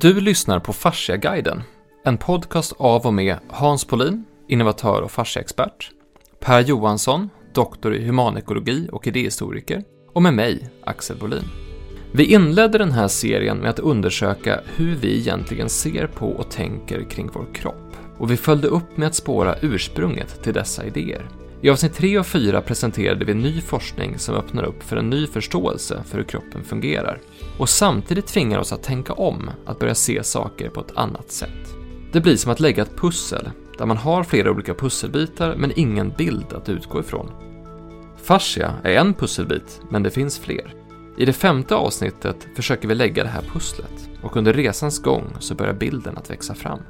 Du lyssnar på Fasciaguiden, en podcast av och med Hans Polin, innovatör och fasciaexpert, Per Johansson, doktor i humanekologi och idéhistoriker, och med mig, Axel Bolin. Vi inledde den här serien med att undersöka hur vi egentligen ser på och tänker kring vår kropp, och vi följde upp med att spåra ursprunget till dessa idéer. I avsnitt 3 och 4 presenterade vi ny forskning som öppnar upp för en ny förståelse för hur kroppen fungerar och samtidigt tvingar oss att tänka om, att börja se saker på ett annat sätt. Det blir som att lägga ett pussel, där man har flera olika pusselbitar men ingen bild att utgå ifrån. Fascia är en pusselbit, men det finns fler. I det femte avsnittet försöker vi lägga det här pusslet och under resans gång så börjar bilden att växa fram.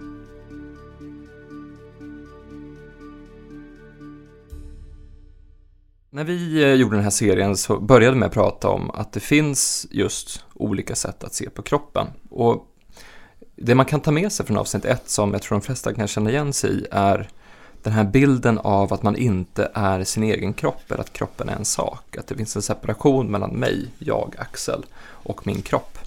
När vi eh, gjorde den här serien så började vi med att prata om att det finns just olika sätt att se på kroppen. Och det man kan ta med sig från avsnitt ett som jag tror de flesta kan känna igen sig i är den här bilden av att man inte är sin egen kropp, eller att kroppen är en sak. Att det finns en separation mellan mig, jag, Axel, och min kropp.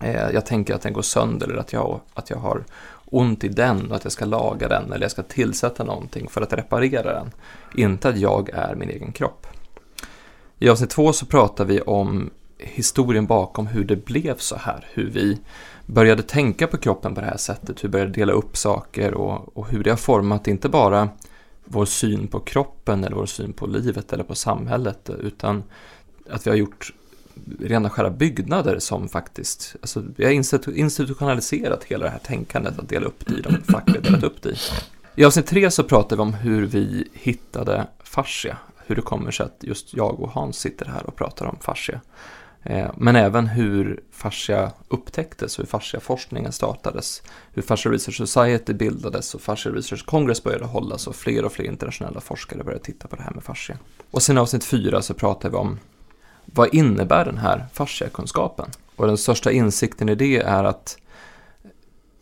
Eh, jag tänker att den går sönder eller att jag, att jag har ont i den och att jag ska laga den eller jag ska tillsätta någonting för att reparera den. Inte att jag är min egen kropp. I avsnitt två så pratar vi om historien bakom hur det blev så här. Hur vi började tänka på kroppen på det här sättet, hur vi började dela upp saker och, och hur det har format inte bara vår syn på kroppen eller vår syn på livet eller på samhället utan att vi har gjort rena skära byggnader som faktiskt, alltså vi har institutionaliserat hela det här tänkandet att dela upp det i de fack vi har delat upp det i. I avsnitt tre så pratar vi om hur vi hittade fascia, hur det kommer sig att just jag och Hans sitter här och pratar om fascia. Eh, men även hur fascia upptäcktes, hur fasciaforskningen startades, hur Fascia Research Society bildades och Fascia Research Congress började hållas och fler och fler internationella forskare började titta på det här med fascia. Och sen i avsnitt fyra så pratar vi om vad innebär den här fasciakunskapen? Och den största insikten i det är att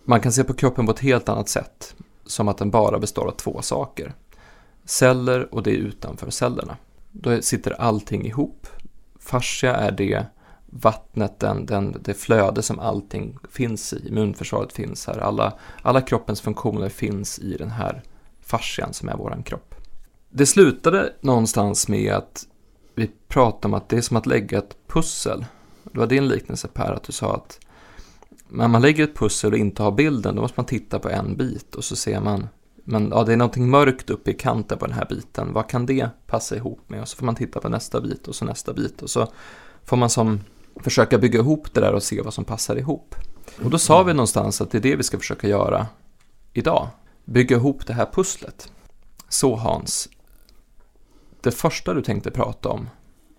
man kan se på kroppen på ett helt annat sätt, som att den bara består av två saker. Celler och det utanför cellerna. Då sitter allting ihop. Fascia är det vattnet, den, den, det flöde som allting finns i. Immunförsvaret finns här. Alla, alla kroppens funktioner finns i den här fascian som är våran kropp. Det slutade någonstans med att vi pratade om att det är som att lägga ett pussel. Det var din liknelse Per, att du sa att när man lägger ett pussel och inte har bilden, då måste man titta på en bit och så ser man men ja, det är någonting mörkt uppe i kanten på den här biten. Vad kan det passa ihop med? Och så får man titta på nästa bit och så nästa bit. Och så får man som försöka bygga ihop det där och se vad som passar ihop. Och då sa vi någonstans att det är det vi ska försöka göra idag. Bygga ihop det här pusslet. Så Hans, det första du tänkte prata om,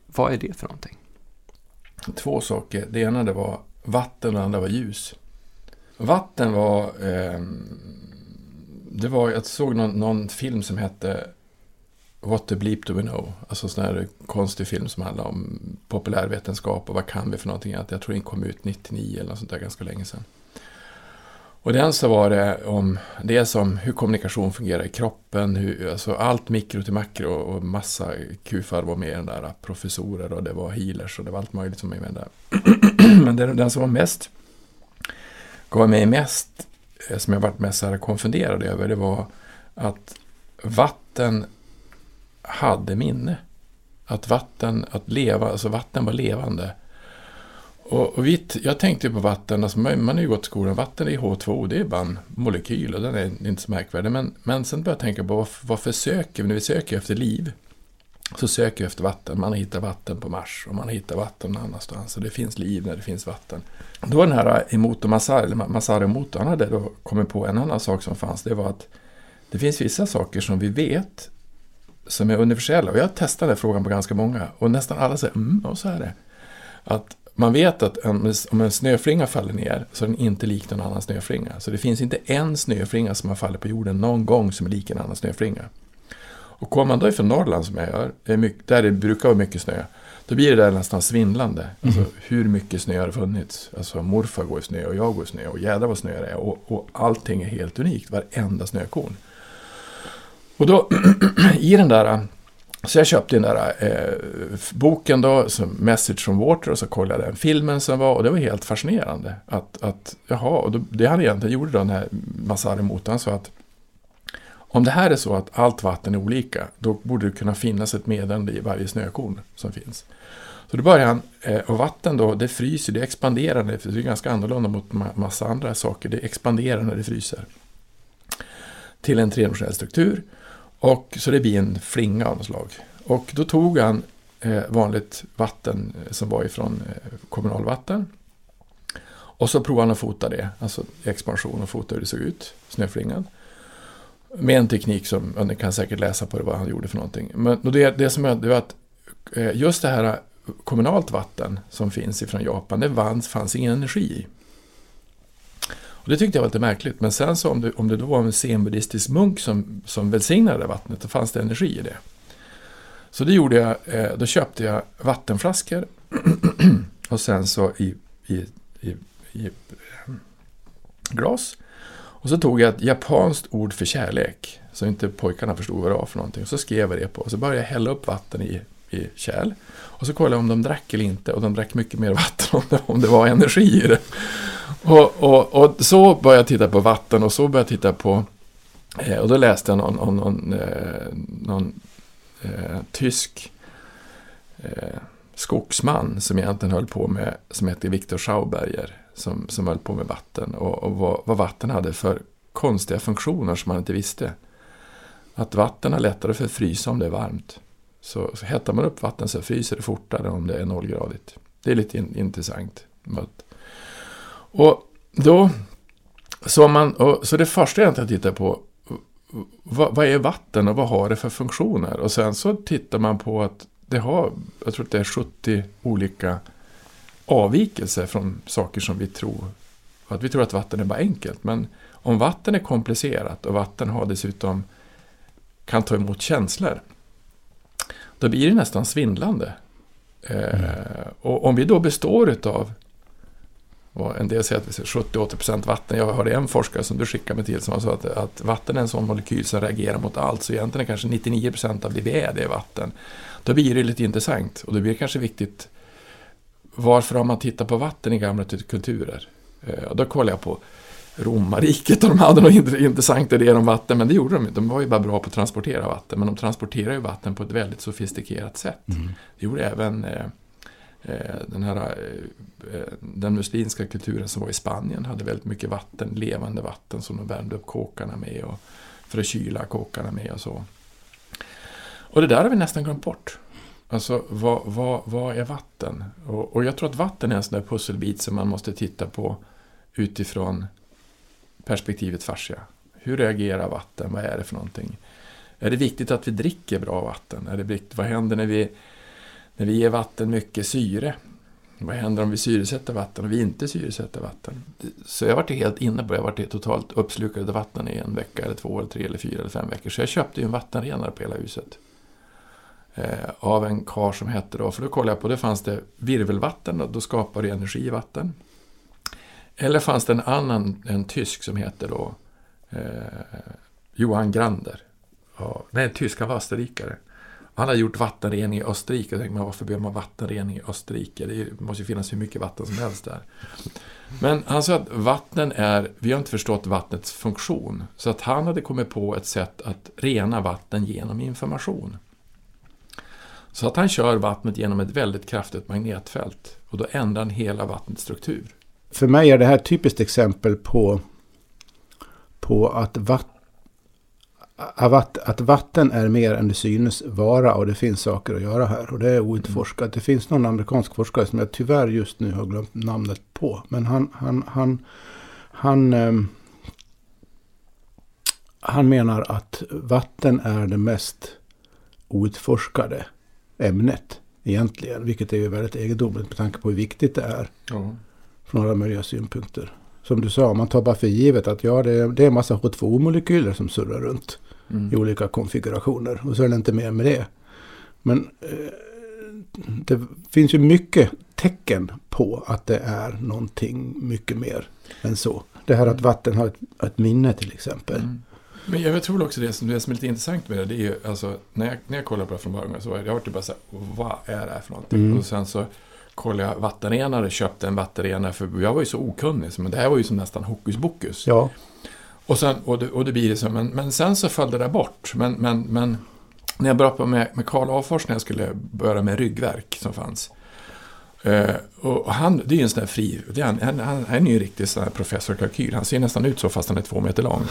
vad är det för någonting? Två saker. Det ena det var vatten och det andra var ljus. Vatten var... Eh, det var jag såg någon, någon, film som hette What the bleep do we know? Alltså en sån här konstig film som handlar om populärvetenskap och vad kan vi för någonting. Jag tror den kom ut 99 eller något sånt där ganska länge sedan. Och den så var det om det som hur kommunikation fungerar i kroppen, hur, alltså allt mikro till makro och massa kufar var med i den där, professorer och det var healers och det var allt möjligt som var med där. Men den, den som var mest, gav mig mest, eh, som jag varit mest så konfunderad över, det var att vatten hade minne. Att vatten, att leva, alltså vatten var levande. Och, och vitt, jag tänkte på vatten, alltså man, man har ju gått i skolan, vatten är H2O, det är bara en molekyl och den är inte så märkvärdig. Men, men sen började jag tänka på varför, varför söker vi, när vi söker efter liv, så söker vi efter vatten. Man har hittat vatten på Mars och man har hittat vatten någon annanstans. Och det finns liv när det finns vatten. Då den här Emoto Masari, Masari Emoto, han hade då kommit på en annan sak som fanns. Det var att det finns vissa saker som vi vet som är universella. Och jag har testat den frågan på ganska många. Och nästan alla säger mm, och så är det. Att man vet att om en snöflinga faller ner så är den inte lik någon annan snöflinga. Så det finns inte en snöflinga som har fallit på jorden någon gång som är lik en annan snöflinga. Och kommer man då ifrån Norrland som jag gör, där det brukar vara mycket snö, då blir det där nästan svindlande. Mm. Alltså, hur mycket snö har det funnits? Alltså morfar går i snö och jag går i snö och jädrar vad snö det är. Och, och allting är helt unikt, varenda snökorn. Och då, i den där så jag köpte den där eh, boken då, som Message from Water, och så kollade jag den filmen som var och det var helt fascinerande. Att, att jaha, och då, det han egentligen gjorde då, den här Masari Motan, han sa att om det här är så att allt vatten är olika, då borde det kunna finnas ett meddelande i varje snökorn som finns. Så då börjar han, eh, och vatten då, det fryser, det expanderar, det är ganska annorlunda mot massa andra saker, det expanderar när det fryser. Till en tredimensionell struktur. Och så det blir en flinga av något slag. Och då tog han eh, vanligt vatten eh, som var ifrån eh, kommunalvatten. Och så provade han att fota det, alltså expansion och fota hur det såg ut, snöflingan. Med en teknik som, ja ni kan säkert läsa på det vad han gjorde för någonting. Men det, det som hände var att eh, just det här eh, kommunalt vatten som finns ifrån Japan, det fanns, fanns ingen energi i. Och det tyckte jag var lite märkligt, men sen så om det, om det då var en zenbuddhistisk munk som, som välsignade vattnet, då fanns det energi i det. Så det gjorde jag, eh, då köpte jag vattenflaskor och sen så i, i, i, i eh, glas. Och så tog jag ett japanskt ord för kärlek, så inte pojkarna förstod vad det var för någonting. Så skrev jag det på, och så började jag hälla upp vatten i, i kärl. Och så kollade jag om de drack eller inte, och de drack mycket mer vatten om det, om det var energi i det. Och, och, och så började jag titta på vatten och så började jag titta på eh, och då läste jag någon, någon, någon, eh, någon eh, tysk eh, skogsman som egentligen höll på med, som hette Viktor Schauberger, som, som höll på med vatten och, och vad, vad, vatten hade för konstiga funktioner som man inte visste. Att vatten är lättare för att frysa om det är varmt. Så, så hettar man upp vatten så fryser det fortare om det är nollgradigt. Det är lite in, intressant. Och då, så, man, och, så det första jag tittar på, vad, vad, är vatten och vad har det för funktioner? Och sen så tittar man på att det har, jag tror att det är 70 olika avvikelser från saker som vi tror. Att vi tror att vatten är bara enkelt, men om vatten är komplicerat och vatten har dessutom kan ta emot känslor, då blir det nästan svindlande. Mm. Eh, och om vi då består utav och en del säger att vi ser 70-80% vatten. Jag hörde en forskare som du skickade mig till som sa att, att vatten är en sån molekyl som reagerar mot allt. Så egentligen är kanske 99% av det vi är, det är vatten. Då blir det lite intressant och då blir det kanske viktigt varför har man tittat på vatten i gamla kulturer? Eh, och då kollade jag på romarriket och de hade nog intressanta idéer om vatten, men det gjorde de inte. De var ju bara bra på att transportera vatten, men de transporterar ju vatten på ett väldigt sofistikerat sätt. Mm. Det gjorde även Eh, Eh, den här eh, eh, den muslimska kulturen som var i Spanien hade väldigt mycket vatten, levande vatten som de värmde upp kåkarna med och för att kyla kåkarna med och så. Och det där har vi nästan glömt bort. Alltså vad, vad, vad är vatten? Och, och, jag tror att vatten är en sån där pusselbit som man måste titta på utifrån perspektivet fascia. Hur reagerar vatten? Vad är det för någonting? Är det viktigt att vi dricker bra vatten? Är det viktigt, vad händer när vi när vi ger vatten mycket syre, vad händer om vi syresätter vatten och vi inte syresätter vatten? Så jag varit helt inne på, det, jag varit totalt uppslukad av vatten i en vecka, eller två, eller tre, eller fyra, eller fem veckor. Så jag köpte ju en vattenrenare på hela huset. Eh, av en kar som hette då, för då kollade jag på, det fanns det virvelvatten, och då skapar det energi i vatten. Eller fanns det en annan, en tysk som hette då eh, Johan Grander. Ja, nej, tysk, han var österrikare. Han har gjort vattenrening i Österrike. Jag tänkte man, varför behöver man vattenrening i Österrike? Det måste ju finnas hur mycket vatten som helst där. Men han sa att vatten är, vi har inte förstått vattnets funktion. Så att han hade kommit på ett sätt att rena vatten genom information. Så att han kör vattnet genom ett väldigt kraftigt magnetfält. Och då ändrar han hela vattnets struktur. För mig är det här ett typiskt exempel på, på att vatten att vatten är mer än det synes vara och det finns saker att göra här. Och det är outforskat. Det finns någon amerikansk forskare som jag tyvärr just nu har glömt namnet på. Men han, han, han, han, um, han menar att vatten är det mest outforskade ämnet egentligen. Vilket är ju väldigt egendomligt med tanke på hur viktigt det är. Mm. Från alla möjliga synpunkter. Som du sa, man tar bara för givet att ja, det är, det är en massa H2-molekyler som surrar runt mm. i olika konfigurationer. Och så är det inte mer med det. Men eh, det finns ju mycket tecken på att det är någonting mycket mer än så. Det här att vatten har ett, ett minne till exempel. Mm. Men jag tror också det som, det som är lite intressant med det, det är ju alltså, när jag, när jag kollar på det från början så var jag typ bara så här, vad är det här för någonting? Mm. Och sen så kollade jag vattenrenare, köpte en vattenrenare, för jag var ju så okunnig, men det här var ju som nästan hokus pokus. Ja, Och, sen, och, det, och det blir det så, men, men sen så föll det där bort. Men, men, men när jag började med, med Karl Afors, när jag skulle börja med ryggverk som fanns. Eh, och han, det är ju en sån där fri, det är, han, han, han är ju en riktig sån här professor kalkyl. Han ser nästan ut så fast han är två meter lång.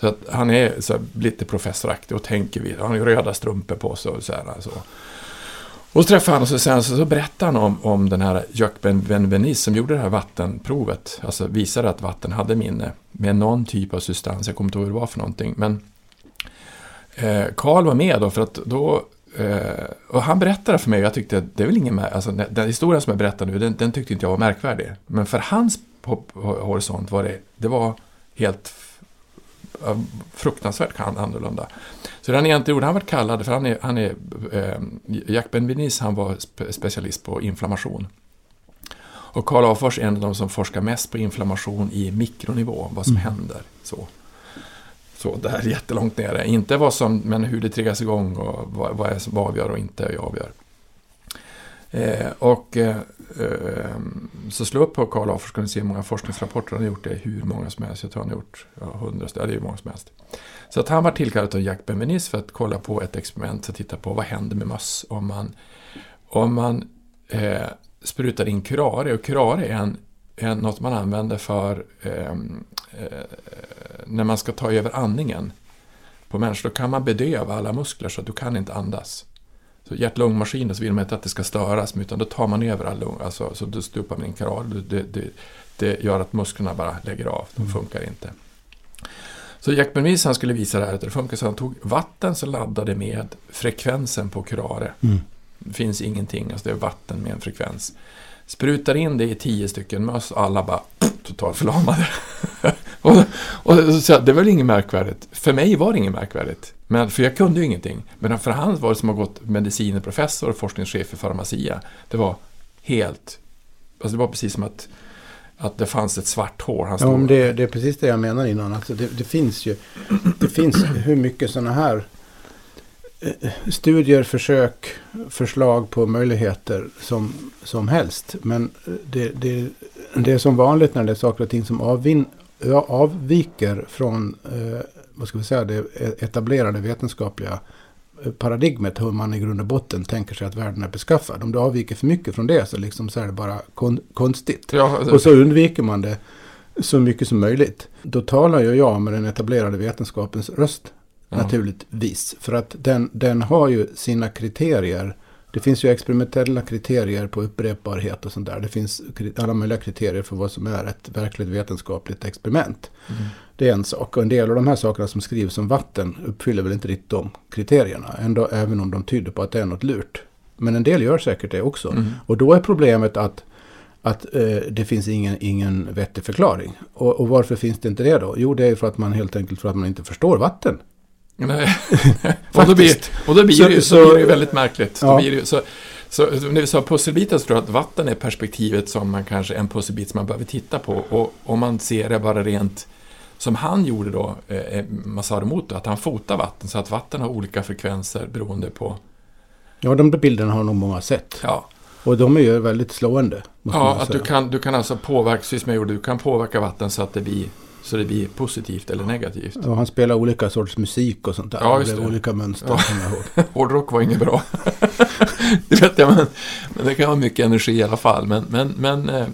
Så att han är så här, lite professoraktig och tänker vid. Han har ju röda strumpor på sig och så här. Alltså. Och så träffade han och så, sen så, så berättade han om, om den här Jacques Benvenis som gjorde det här vattenprovet. Alltså visade att vatten hade minne med någon typ av substans. Jag kommer inte ihåg vad det var för någonting. Men eh, Karl var med då för att då eh, och han berättade för mig, och jag tyckte att det är väl ingen alltså, den, historien som jag berättar nu, den, den tyckte inte jag var märkvärdig. Men för hans horisont var det, det var helt fruktansvärt kan- annorlunda. Så det han egentligen han var kallad, för han är, han är eh, Jack Benveniste, han var spe, specialist på inflammation. Och Karl Afors är en av de som forskar mest på inflammation i mikronivå, vad som Mm. händer. Så. så där jättelångt nere. Inte vad som, men hur det triggas igång och vad, vad är som avgör och inte avgör. Eh, och eh, Eh, så slå upp på Karl Afors kan ni se hur många forskningsrapporter han har gjort. Det är hur många som helst. Jag tror han har gjort ja, hundra. Ja, det är hur många som helst. Så att han var tillkallad av Jack Benveniste för att kolla på ett experiment och titta på vad händer med möss om man, om man eh, sprutar in curare. Och curare är en, en, något man använder för eh, eh, när man ska ta över andningen på människor. Då kan man bedöva alla muskler så att du kan inte andas. Så hjärt-lungmaskiner så vill man inte att det ska störas, utan då tar man över all lung, alltså, så då stupar man in curare. Det, det, det gör att musklerna bara lägger av, de funkar inte. Så Jack Benveniste han skulle visa det här att det funkar, så han tog vatten som laddade med frekvensen på curare. Mm. Det finns ingenting, alltså det är vatten med en frekvens. Sprutar in det i tio stycken möss och alla bara totalt förlamade. och, och, så, det var väl inget märkvärdigt. För mig var det inget märkvärdigt. Men, för jag kunde ju ingenting. Men för han var det som har gått medicinprofessor och forskningschef för Pharmacia. Det var helt... Alltså det var precis som att, att det fanns ett svart hår. Han Ja, det, det är precis det jag menar innan. Alltså det, det finns ju det finns hur mycket sådana här eh, studier, försök, förslag på möjligheter som, som helst. Men det, det, det är som vanligt när det är saker och ting som avvin, avviker från eh, vad ska vi säga, det etablerade vetenskapliga paradigmet hur man i grund och botten tänker sig att världen är beskaffad. Om det avviker för mycket från det så, liksom så är det bara kon, konstigt. ja, alltså, Och så undviker man det så mycket som möjligt. Då talar ju jag med den etablerade vetenskapens röst ja. naturligtvis. För att den, den har ju sina kriterier. Det finns ju experimentella kriterier på upprepbarhet och sånt där. Det finns alla möjliga kriterier för vad som är ett verkligt vetenskapligt experiment. Mm. Det är en sak. Och en del av de här sakerna som skrivs om vatten uppfyller väl inte riktigt de kriterierna. Ändå, även om de tyder på att det är något lurt. Men en del gör säkert det också. Mm. Och då är problemet att, att eh, det finns ingen, ingen vettig förklaring. Och, och varför finns det inte det då? Jo, det är för att man helt enkelt för att man inte förstår vatten. Och, då blir, och då blir, Så- det, så, så- blir det väldigt märkligt. Ja. Då blir det, så, så, när vi sa pusselbitar så tror jag att vatten är perspektivet som man kanske, en pusselbit som man behöver titta på. Och om man ser det bara rent som han gjorde då, eh, Masaru Emoto, att han fotar vatten så att vatten har olika frekvenser beroende på, Ja, de där bilderna har nog många sett. ja, Och de är ju väldigt slående. Ja att du kan, du kan alltså påverka, precis som jag gjorde, du kan påverka vatten så att det blir, så det blir positivt eller negativt. Och han spelar olika sorts musik och sånt där. Ja, det just blev det. olika mönster. Ja. kommer jag ihåg. Hårdrock var inget bra. det vet jag, men, men det kan vara mycket energi i alla fall. Men, men, men eh,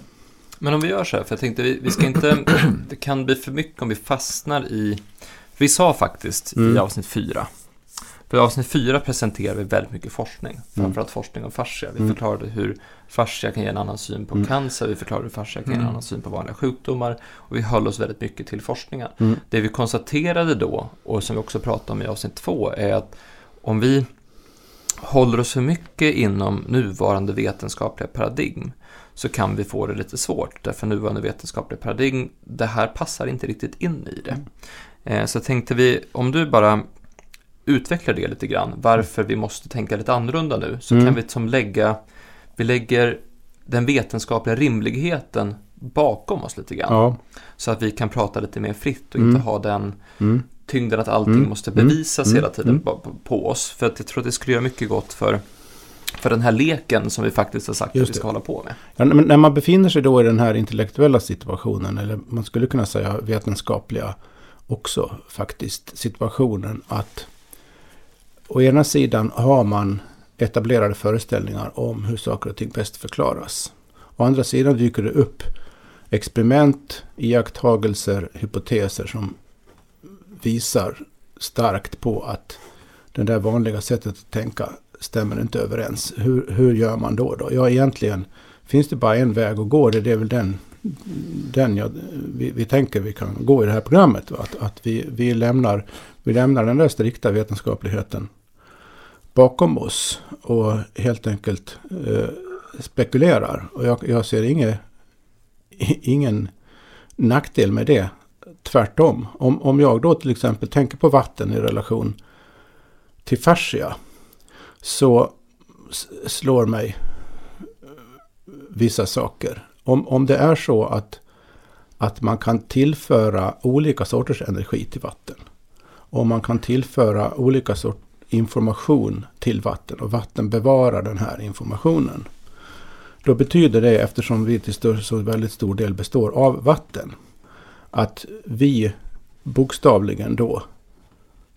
Men om vi gör så här, för jag tänkte vi, vi ska inte, det kan bli för mycket om vi fastnar i, vi sa faktiskt i Mm. avsnitt fyra, för i avsnitt fyra presenterar vi väldigt mycket forskning, framförallt forskning om fascia. Vi Mm. förklarade hur fascia kan ge en annan syn på Mm. cancer, vi förklarade hur fascia kan ge en Mm. annan syn på vanliga sjukdomar och vi höll oss väldigt mycket till forskningen. Mm. Det vi konstaterade då, och som vi också pratade om i avsnitt två, är att om vi håller oss för mycket inom nuvarande vetenskapliga paradigm så kan vi få det lite svårt. Därför nuvarande vetenskapliga paradigm, det här passar inte riktigt in i det. Eh, Så tänkte vi, om du bara utvecklar det lite grann, varför vi måste tänka lite annorlunda nu, så Mm. kan vi som lägga, vi lägger den vetenskapliga rimligheten bakom oss lite grann. Ja. Så att vi kan prata lite mer fritt och Mm. inte ha den Mm. tyngden att allting Mm. måste bevisas Mm. hela tiden Mm. på, oss. För att jag tror att det skulle göra mycket gott för, för den här leken som vi faktiskt har sagt Just att vi det. ska hålla på med. Ja, men när man befinner sig då i den här intellektuella situationen, eller man skulle kunna säga vetenskapliga också faktiskt, situationen att å ena sidan har man etablerade föreställningar om hur saker och ting bäst förklaras. Å andra sidan dyker det upp experiment, iakttagelser, hypoteser som visar starkt på att det där vanliga sättet att tänka stämmer inte överens. Hur, hur gör man då? då? Ja, egentligen finns det bara en väg att gå. Det är väl den, den jag, vi, vi tänker vi kan gå i det här programmet. va? Att, att vi, vi, lämnar, vi lämnar den där strikta vetenskapligheten bakom oss och helt enkelt eh, spekulerar. Och jag, jag ser inge, ingen nackdel med det. Tvärtom. Om, om jag då till exempel tänker på vatten i relation till fascia så slår mig eh, vissa saker. Om, om det är så att, att man kan tillföra olika sorters energi till vatten. Om man kan tillföra olika sort, information till vatten och vatten bevarar den här informationen. Då betyder det, eftersom vi till så väldigt stor del består av vatten, att vi bokstavligen då,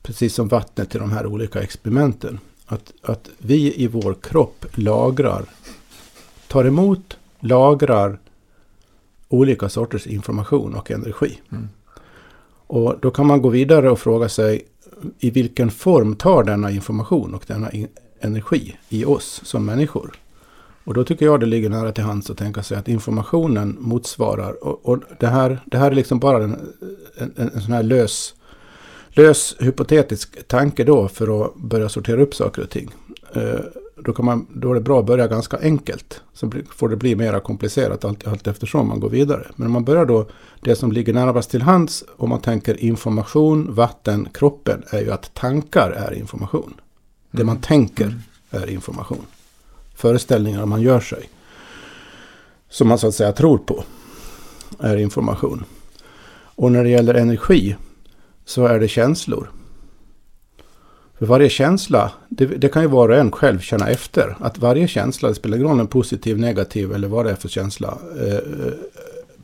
precis som vattnet i de här olika experimenten, att, att vi i vår kropp lagrar, tar emot, lagrar olika sorters information och energi. Mm. Och då kan man gå vidare och fråga sig i vilken form tar denna information och denna in- energi i oss som människor? Och då tycker jag det ligger nära till hands att tänka sig att informationen motsvarar, och, och det, här, det här är liksom bara en, en, en sån här lös, lös hypotetisk tanke då för att börja sortera upp saker och ting. Eh, då, kan man, då är det bra att börja ganska enkelt. Så blir- får det bli mer komplicerat allt, allt eftersom man går vidare. Men om man börjar då, det som ligger närmast till hands om man tänker information, vatten, kroppen är ju att tankar är information. Det man tänker är information. Föreställningar man gör sig. Som man så att säga tror på är information. Och när det gäller energi så är det känslor. För varje känsla, det, det kan ju var och en själv känna efter. Att varje känsla, det spelar ingen roll om positiv, negativ eller vad det är för känsla. Eh, eh,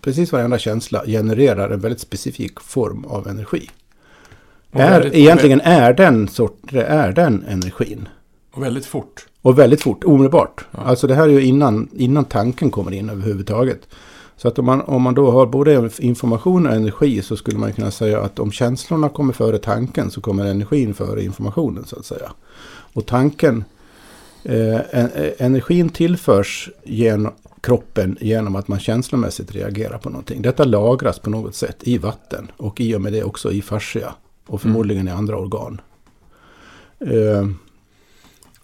precis varenda känsla genererar en väldigt specifik form av energi. Är, väldigt- egentligen är den, sort, är den energin. Och väldigt fort. Och väldigt fort, omedelbart. Ja. Alltså det här är ju innan, innan tanken kommer in överhuvudtaget. Så att om man, om man då har både information och energi så skulle man kunna säga att om känslorna kommer före tanken så kommer energin före informationen så att säga. Och tanken, eh, eh energin tillförs genom kroppen genom att man känslomässigt reagerar på någonting. Detta lagras på något sätt i vatten och i och med det också i fascia och förmodligen i andra organ. Eh,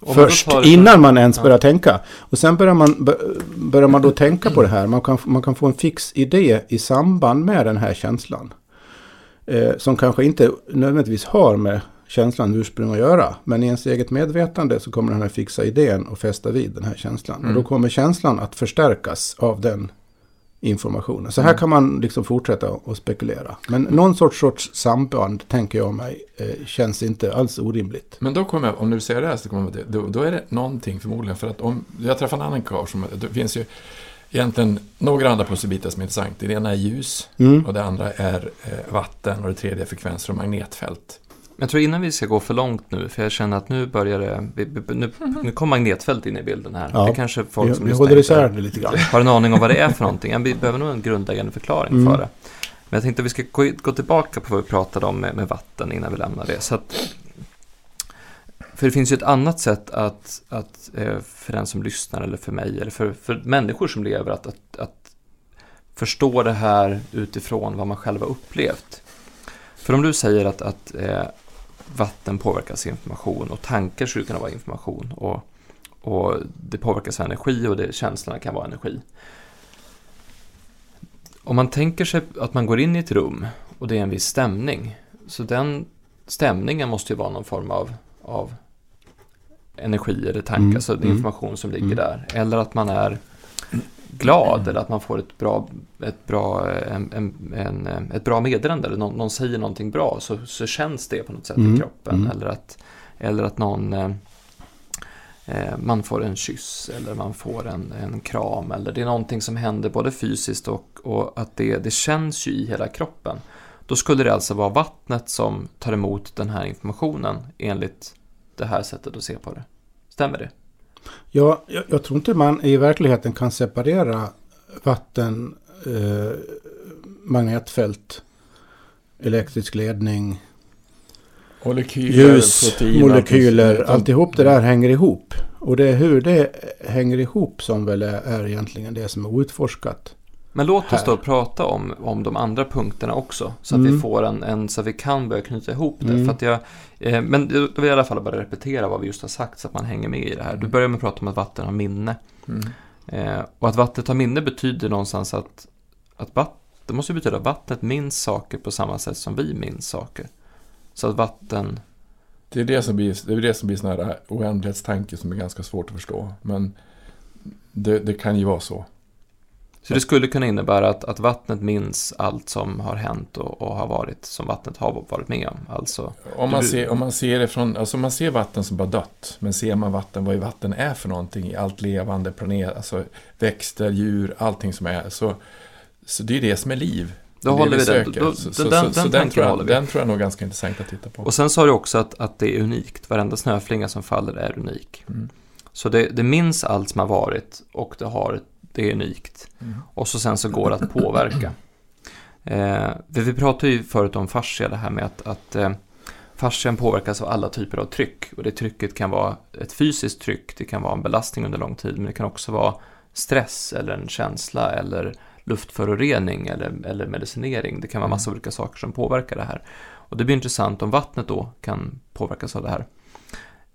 man Först, tar- innan man ens Ja. börjar tänka. Och sen börjar man, bör- börjar man då tänka på det här. Man kan, man kan få en fix idé i samband med den här känslan. Eh, som kanske inte nödvändigtvis har med känslan ursprung att göra. Men i ens eget medvetande så kommer den här fixa idén att fästa vid den här känslan. Mm. Och då kommer känslan att förstärkas av den informationen. Så här Mm. kan man liksom fortsätta att spekulera. Men någon sorts, sorts samband, tänker jag mig, eh, känns inte alls orimligt. Men då kommer jag, om du säger det här så kommer jag då, då är det någonting förmodligen. För att om, jag träffade en annan karl som, det finns ju egentligen några andra pusselbitar som är intressant. Det ena är ljus Mm. och det andra är eh, vatten och det tredje är frekvenser och magnetfält. Jag tror innan vi ska gå för långt nu, för jag känner att nu börjar det, nu, nu kom magnetfält in i bilden här. Ja. Det kanske folk Vi, som vi håller isär det lite grann. har en aning om vad det är för någonting. Vi behöver nog en grundläggande förklaring Mm. för det. Men jag tänkte att vi ska gå, gå tillbaka på vad vi pratade om med, med vatten innan vi lämnar det. Så att, för det finns ju ett annat sätt att, att eh, för den som lyssnar eller för mig eller för, för människor som lever att, att, att förstå det här utifrån vad man själv har upplevt. För om du säger att, att eh, vatten påverkas information och tankar skulle kunna vara information och, och det påverkas av energi och det, känslorna kan vara energi. Om man tänker sig att man går in i ett rum och det är en viss stämning, så den stämningen måste ju vara någon form av, av energi eller tankar, Mm, alltså mm, information som ligger mm. där. Eller att man är glad mm. eller att man får ett bra, ett bra, en, en, en, ett bra meddelande eller någon, någon, säger någonting bra så, så känns det på något sätt mm. i kroppen. Mm. Eller, att, eller att någon eh, eh, man får en kyss eller man får en, en kram eller det är någonting som händer både fysiskt och, och att det, det känns ju i hela kroppen. Då skulle det alltså vara vattnet som tar emot den här informationen enligt det här sättet att se på det. Stämmer det? Ja, jag, jag tror inte man i verkligheten kan separera vatten, eh, magnetfält, elektrisk ledning, Molekyler, ljus, protein, molekyler, alltihop det där hänger ihop. Och det är hur det hänger ihop som väl är, är egentligen det som är outforskat. Men låt oss då prata om, om de andra punkterna också. Så att mm. vi får en, en, så att vi kan börja knyta ihop det. Mm. För att jag, eh, men då vill jag i alla fall bara repetera vad vi just har sagt så att man hänger med i det här. Du mm. börjar med att prata om att vatten har minne. Mm. Eh, och att vattnet har minne betyder någonstans att, att vatt, det måste betyda att vattnet minns saker på samma sätt som vi minns saker. Så att vatten... Det är det som blir, det är det som blir sån här oändlighetstanke som är ganska svårt att förstå. Men det, det kan ju vara så. Så det skulle kunna innebära att, att vattnet minns allt som har hänt och, och, har varit som vattnet har varit med om. Alltså, om, man ser, om man ser det från, alltså man ser vatten som bara dött, men ser man vatten, vad vatten är för någonting i allt levande, planet, alltså växter, djur, allting som är, så, så det är det som är liv. Då håller vi den. Då, så, så, den, så, den, den, tror jag, den tror jag nog är ganska intressant att titta på. Och sen sa du också att, att det är unikt. Varenda snöflinga som faller är unik. Mm. Så det, det minns allt som har varit och det, har, det är unikt. Mm. Och så sen så går det att påverka. Eh, vi pratade ju förut om fascia, det här med att, att eh, fascian påverkas av alla typer av tryck. Och det trycket kan vara ett fysiskt tryck, det kan vara en belastning under lång tid, men det kan också vara stress eller en känsla eller luftförorening eller, eller medicinering. Det kan vara massa mm. olika saker som påverkar det här. Och det blir intressant om vattnet då kan påverkas av det här.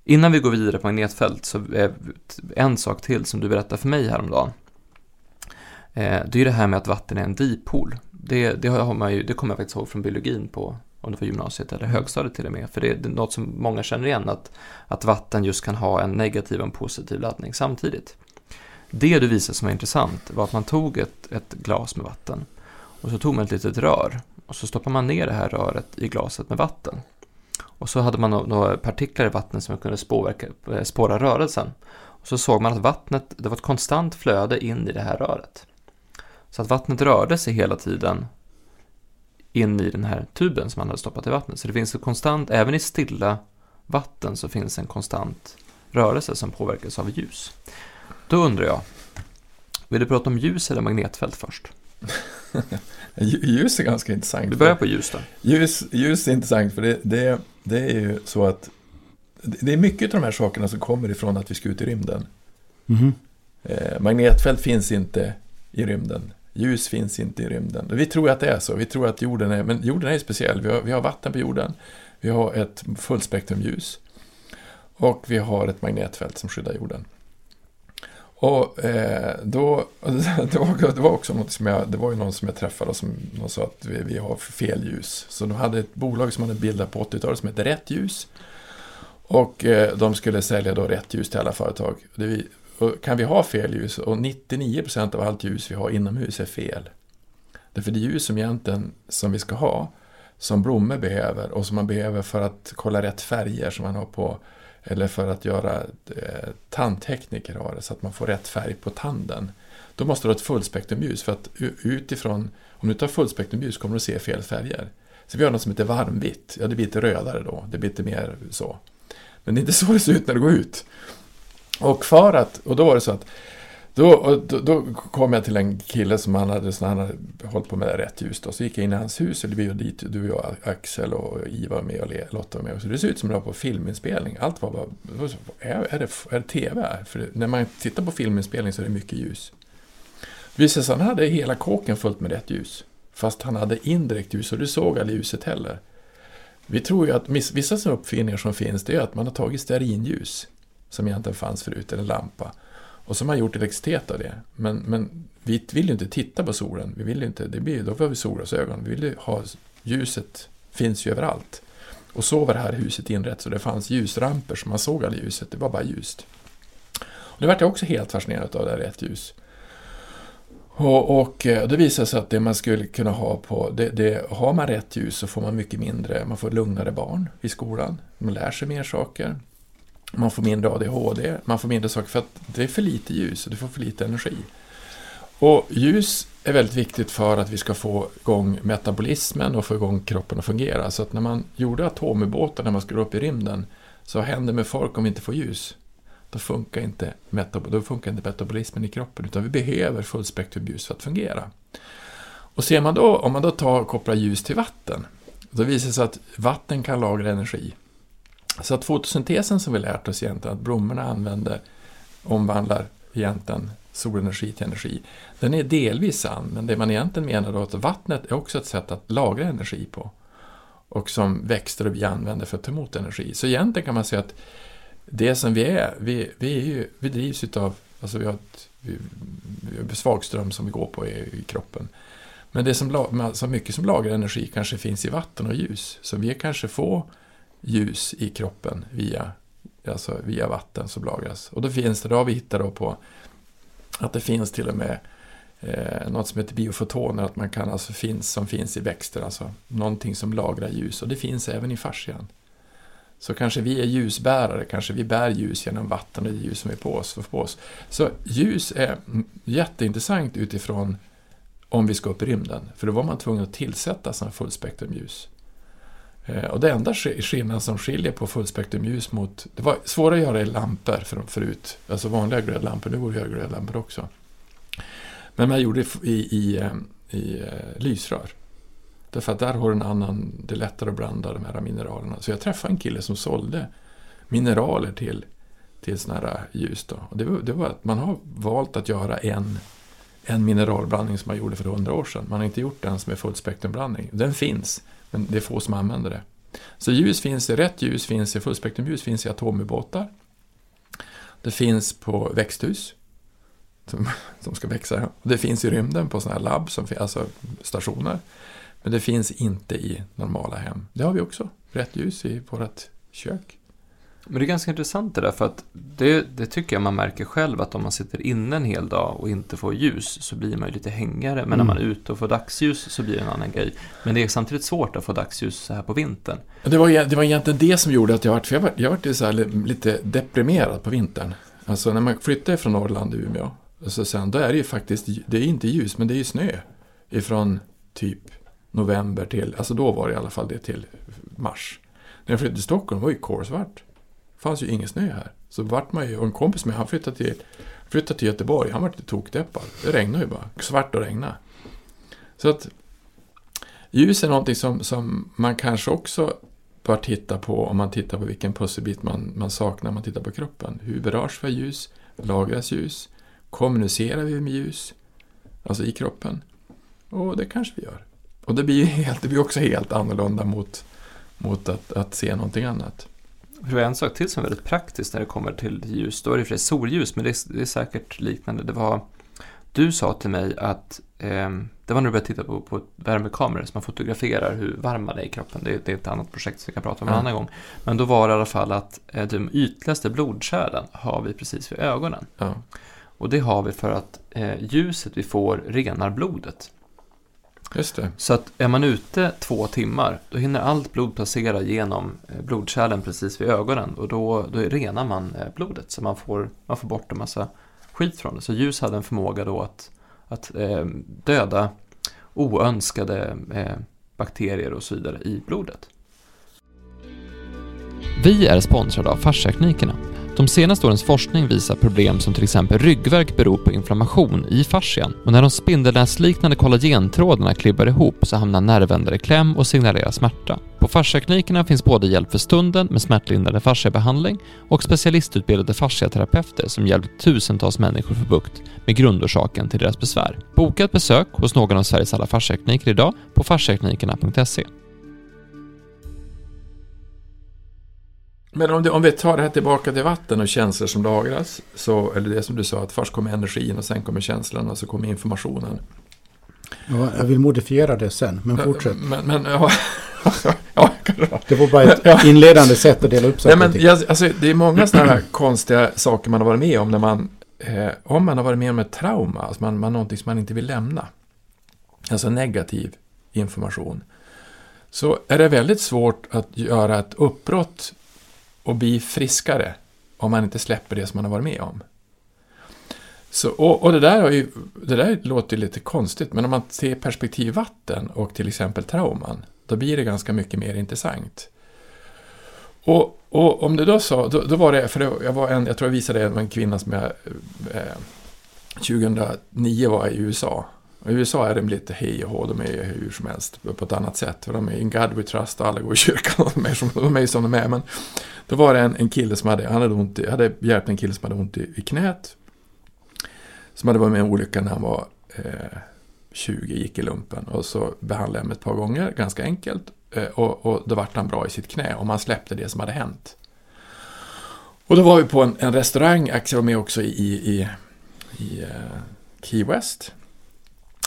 Innan vi går vidare på magnetfält så är en sak till som du berättade för mig häromdagen. Eh, det är ju det här med att vatten är en dipol. Det, det, har man ju, det kommer jag faktiskt ihåg från biologin på om det var gymnasiet eller högstadiet till och med. För det är något som många känner igen, att, att vatten just kan ha en negativ och en positiv laddning samtidigt. Det du visade som var intressant var att man tog ett, ett glas med vatten och så tog man ett litet rör och så stoppade man ner det här röret i glaset med vatten. Och så hade man några partiklar i vattnet som kunde spåverka, eh, spåra rörelsen. Och så såg man att vattnet, det var ett konstant flöde in i det här röret. Så att vattnet rörde sig hela tiden in i den här tuben som man hade stoppat i vattnet. Så det finns ett konstant, även i stilla vatten så finns en konstant rörelse som påverkas av ljus. Då undrar jag, vill du prata om ljus eller magnetfält först? ljus är ganska intressant. Du börjar på ljus då. Ljus, ljus är intressant för det, det, det är ju så att det är mycket av de här sakerna som kommer ifrån att vi ska ut i rymden. Mm. Eh, magnetfält finns inte i rymden. Ljus finns inte i rymden. Vi tror att det är så. Vi tror att jorden är, men jorden är speciell. Vi har, vi har vatten på jorden. Vi har ett fullspektrumljus. Och vi har ett magnetfält som skyddar jorden. Och eh, då, det var, det var också något som jag, det var ju någon som jag träffade som sa att vi, vi har fel ljus. Så de hade ett bolag som hade bildat på 80-talet som hette Rätt Ljus. Och eh, de skulle sälja då rätt ljus till alla företag. Det, och kan vi ha fel ljus? Och 99% av allt ljus vi har inomhus är fel. Därför det ljus som egentligen som vi ska ha, som blommor behöver och som man behöver för att kolla rätt färger som man har på eller för att göra eh, tandtekniker har det så att man får rätt färg på tanden. Då måste du ha ett fullspektrumljus för att utifrån, om du tar fullspektrumljus kommer du att se fel färger. Så vi har något som heter varmvitt, ja det blir lite rödare då, det blir lite mer så. Men det är inte så det ser ut när det går ut. Och för att, och då var det så att då, då, då, kom jag till en kille som han hade, han hade hållit på med rätt ljus. Då. Så gick jag in i hans hus, och vi var dit, du och jag, Axel och Iva var med och Lotta var med. Så det såg ut som det var på filminspelning. Allt var bara, är, är, det, är det TV här? För när man tittar på filminspelning så är det mycket ljus. Visst visade sig han hade hela kåken fullt med rätt ljus. Fast han hade indirekt ljus och du såg aldrig ljuset heller. Vi tror ju att vissa uppfinningar som finns, det är att man har tagit stearinljus, som egentligen fanns förut, eller lampa. Och så har man gjort elektricitet av det. Men, men vi vill ju inte titta på solen. Vi vill inte, det blir, då får vi solglasögon. Vi vill ju ha, ljuset finns ju överallt. Och så var det här huset inrett så det fanns ljusramper så man såg aldrig ljuset, det var bara ljust. Och det vart jag också helt fascinerad av, det här rätt ljus. Och, och eh, det visade sig att det man skulle kunna ha på, det, det, har man rätt ljus så får man mycket mindre, man får lugnare barn i skolan, man lär sig mer saker, man får mindre ADHD, man får mindre saker för att det är för lite ljus och du får för lite energi. Och ljus är väldigt viktigt för att vi ska få igång metabolismen och få igång kroppen att fungera. Så att när man gjorde atomubåtar, när man skulle upp i rymden, så vad händer med folk om vi inte får ljus? Då funkar inte, metab då funkar inte metabolismen i kroppen, utan vi behöver fullspektrumljus för att fungera. Och ser man då, om man då tar, kopplar ljus till vatten, då visar det sig att vatten kan lagra energi. Så att fotosyntesen som vi lärt oss egentligen, att blommorna använder, omvandlar egentligen solenergi till energi, den är delvis sann, men det man egentligen menar då är att vattnet är också ett sätt att lagra energi på. Och som växter och vi använder för att ta emot energi. Så egentligen kan man säga att det som vi är, vi, vi, är ju, vi drivs utav, alltså vi har, ett, vi, vi har svagström som vi går på i, i kroppen. Men det som, så mycket som lagrar energi kanske finns i vatten och ljus. Så vi kanske får ljus i kroppen via, alltså via vatten som lagras. Och då finns det, då har vi hittat då på att det finns till och med eh, något som heter biofotoner, att man kan alltså finns, som finns i växter, alltså någonting som lagrar ljus. Och det finns även i fascian. Så kanske vi är ljusbärare, kanske vi bär ljus genom vatten och det ljus som är på oss, på oss. Så ljus är jätteintressant utifrån om vi ska upp i rymden, för då var man tvungen att tillsätta sådana fullspektrumljus. Eh, och det enda skillnaden som skiljer på fullspektrumljus mot... Det var svårare att göra i lampor för, förut, alltså vanliga glödlampor, nu går det glödlampor också. Men man gjorde det i, i, eh, i, i lysrör. Därför att där har du en annan, det är lättare att blanda de här mineralerna. Så jag träffade en kille som sålde mineraler till, till sådana här ljus. Då. Och det, var, det var att man har valt att göra en, en mineralblandning som man gjorde för hundra år sedan. Man har inte gjort den som är fullspektrumblandning. Den finns, men det är få som använder det. Så ljus finns i, rätt ljus finns i, fullspektrumljus finns i atomubåtar. Det finns på växthus som, som ska växa. Det finns i rymden på sådana här labb, som, alltså stationer. Men det finns inte i normala hem. Det har vi också. Rätt ljus i vårt kök. Men det är ganska intressant det där, för att det, det, tycker jag man märker själv att om man sitter inne en hel dag och inte får ljus så blir man ju lite hängare. Men mm. när man är ute och får dagsljus så blir det en annan grej. Men det är samtidigt svårt att få dagsljus så här på vintern. Det var, det var egentligen det som gjorde att jag vart, jag var, jag så lite deprimerad på vintern. Alltså när man flyttade från Norrland till Umeå, så sen, då är det ju faktiskt, det är inte ljus, men det är ju snö. Ifrån typ november till, alltså då var det i alla fall det till mars. När jag flyttade till Stockholm var det ju kolsvart. Det fanns ju ingen snö här. Så vart man ju, och en kompis med han flyttade till, flyttade till Göteborg, han var lite tokdeppad. Det regnade ju bara, svart och regna. Så att ljus är någonting som, som man kanske också bör titta på om man tittar på vilken pusselbit man, man saknar om man tittar på kroppen. Hur berörs vi av ljus? Lagras ljus? Kommunicerar vi med ljus? Alltså i kroppen? Och det kanske vi gör. Och det blir, helt, det blir också helt annorlunda mot, mot att, att se någonting annat. För det är en sak till som är väldigt praktiskt när det kommer till ljus. Då är det för solljus, men det är, det är säkert liknande. Det var, du sa till mig att eh, det var när du började titta på, på värmekameror som man fotograferar hur varm man är i kroppen. Det, det är ett annat projekt som vi kan prata om en annan gång. Men då var det i alla fall att eh, de ytligaste blodkärlen har vi precis vid ögonen. Ja. Och det har vi för att eh, ljuset vi får renar blodet. Just det. Så att är man ute två timmar, då hinner allt blod passera genom eh, blodkärlen precis vid ögonen och då, då renar man eh, blodet så man får, man får bort en massa skit från det. Så ljus hade en förmåga då att, att eh, döda oönskade eh, bakterier och så vidare i blodet. Vi är sponsrade av Fasciaklinikerna de senaste årens forskning visar problem som till exempel ryggvärk beror på inflammation i fascian och när de spindelnäsliknande kollagentrådarna klibbar ihop så hamnar nervändar i kläm och signalerar smärta. På fasciaklinikerna finns både hjälp för stunden med smärtlindrande fasciabehandling och specialistutbildade fasciaterapeuter som hjälpt tusentals människor få bukt med grundorsaken till deras besvär. Boka ett besök hos någon av Sveriges alla fasciakliniker idag på fasciaklinikerna.se. Men om, det, om vi tar det här tillbaka till vatten och känslor som lagras, så, eller det som du sa, att först kommer energin och sen kommer känslan och så kommer informationen. Ja, jag vill modifiera det sen, men fortsätt. Men, men ja, ja, det var bara ett inledande sätt att dela upp saker. Ja, men, jag, alltså, det är många sådana här konstiga saker man har varit med om när man eh, om man har varit med om ett trauma, alltså man, man någonting som man inte vill lämna, alltså negativ information, så är det väldigt svårt att göra ett uppbrott och bli friskare om man inte släpper det som man har varit med om. Så, och, och det, där har ju, det där låter lite konstigt, men om man ser perspektiv vatten och till exempel trauman, då blir det ganska mycket mer intressant. Och, och om du då sa, då, då, var det, för det, jag var en, jag tror jag visade en kvinna som jag, eh, eh 2009 var i USA. I USA är de lite hej och hå, de är hur som helst på ett annat sätt. För de är in God we trust och alla går i kyrkan, de är, som, de är som de är. Men då var det en, en kille som hade, han hade, ont i, hade hjälpt en kille som hade ont i, i knät. Som hade varit med i en olycka när han var eh, 20, gick i lumpen. Och så behandlade jag honom ett par gånger, ganska enkelt. Eh, och, och då vart han bra i sitt knä och man släppte det som hade hänt. Och då var vi på en, en restaurang, Axel var med också i, i, i uh, Key West.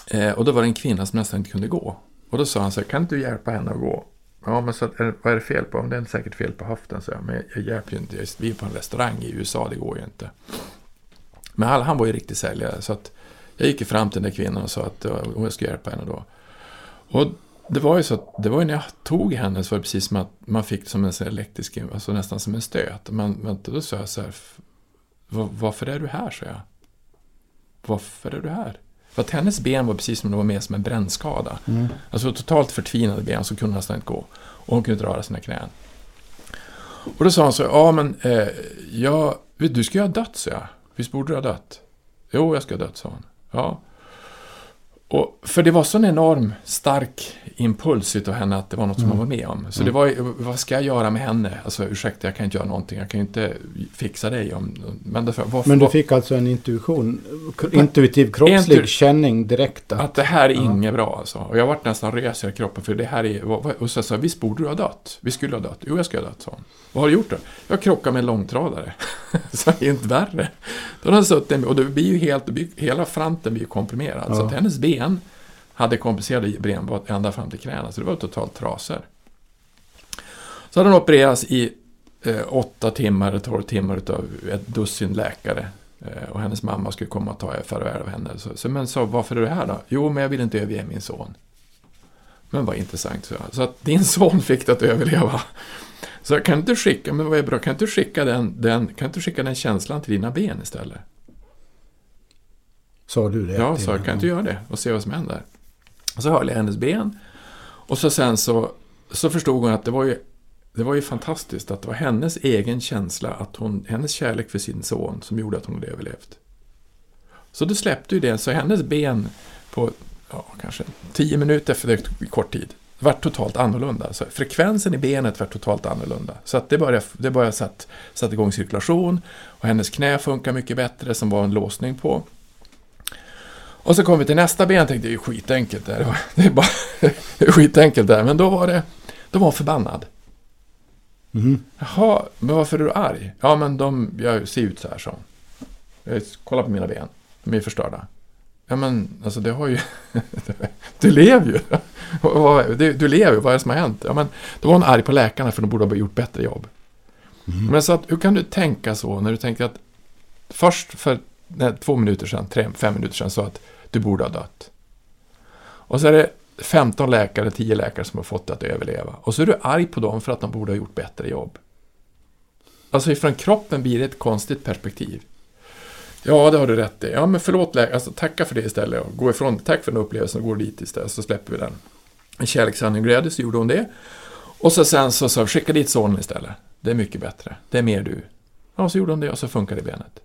Eh, och då var det en kvinna som nästan inte kunde gå. Och då sa han så här, kan inte du hjälpa henne att gå? Ja, men så, är, eh, vad är det fel på? Om det är säkert fel på höften, så jag. Men jag, hjälper ju inte. Vi är på en restaurang i USA, det går ju inte. Men han, han var ju riktig säljare, så att jag gick fram till den där kvinnan och sa att om jag skulle hjälpa henne då. Och det var ju så att, det var ju när jag tog henne så var det precis som att man fick som en elektrisk, alltså nästan som en stöt. Men vänta, då sa jag så här, varför är du här, sa jag. Varför är du här? För att hennes ben var precis som de var med som en brännskada. Mm. Alltså totalt förtvinade ben, så kunde hon nästan inte gå. Och hon kunde inte röra sina knän. Och då sa hon så, ja men, eh, jag, du ska ju ha dött, sa jag. Visst borde du ha dött? Jo, jag ska ha dött, sa hon. Ja. Och, för det var så en enorm stark impuls utav henne att det var något som mm. hon var med om. Så mm. det var vad ska jag göra med henne? Alltså ursäkta, jag kan inte göra någonting. Jag kan ju inte fixa dig. Om, men, därför, varför, men du fick alltså en intuition, intuitiv kroppslig intu känning direkt? Att, att det här är ja. inget bra alltså. Och jag vart nästan rös i kroppen för det här är... Och så sa visst borde du ha dött? Vi skulle ha dött. Jo, jag skulle ha dött, sa hon. Vad har du gjort då? Jag krockade med en långtradare. så det är inte värre. Då har suttit och det blir ju helt, hela fronten blir komprimerad. Ja. Så att hennes ben hade komplicerade benbrott ända fram till knäna, så det var totalt trasor. Så hade hon opererats i eh, åtta timmar, tolv timmar utav ett dussin läkare. Eh, och hennes mamma skulle komma och ta farväl av henne. Så, så, men sa, varför är du här då? Jo, men jag vill inte överge min son. Men vad intressant, så jag. Så att din son fick det att överleva. Så kan du skicka, men vad är bra, kan du skicka den, den, kan du skicka den känslan till dina ben istället? Sa du det? Ja, sa kan du göra det och se vad som händer? Och så höll jag hennes ben. Och så sen så, så förstod hon att det var ju det var ju fantastiskt att det var hennes egen känsla, att hon, hennes kärlek för sin son som gjorde att hon hade överlevt. Så då släppte ju det, så hennes ben på ja, kanske tio minuter för kort tid var totalt annorlunda. Så frekvensen i benet var totalt annorlunda. Så att det började, det började satt, satt igång cirkulation och hennes knä funkar mycket bättre som var en låsning på. Och så kom vi till nästa ben och tänkte det är ju skitenkelt där. Det är bara det är skitenkelt där. Men då var det, då var hon förbannad. Mm. Jaha, men varför är du arg? Ja, men de, jag ser ut så här, så. Kolla på mina ben. De är förstörda. Ja, men alltså det har ju... du lever ju. Du lever ju, vad är det som har hänt? Ja, men då var hon arg på läkarna för de borde ha gjort bättre jobb. Mm. Men så att, hur kan du tänka så när du tänker att först för nej, två minuter sedan, tre, fem minuter sedan sa att du borde ha dött. Och så är det 15 läkare, 10 läkare som har fått dig att överleva. Och så är du arg på dem för att de borde ha gjort bättre jobb. Alltså ifrån kroppen blir det ett konstigt perspektiv. Ja, det har du rätt i. Ja, men förlåt läkare, alltså, tacka för det istället. Och gå ifrån, tack för den upplevelsen och gå dit istället, så släpper vi den. En kärlekshandling glädje, så gjorde hon det. Och så sen så sa skicka dit sonen istället. Det är mycket bättre. Det är mer du. Ja, så gjorde hon det och så funkade det benet.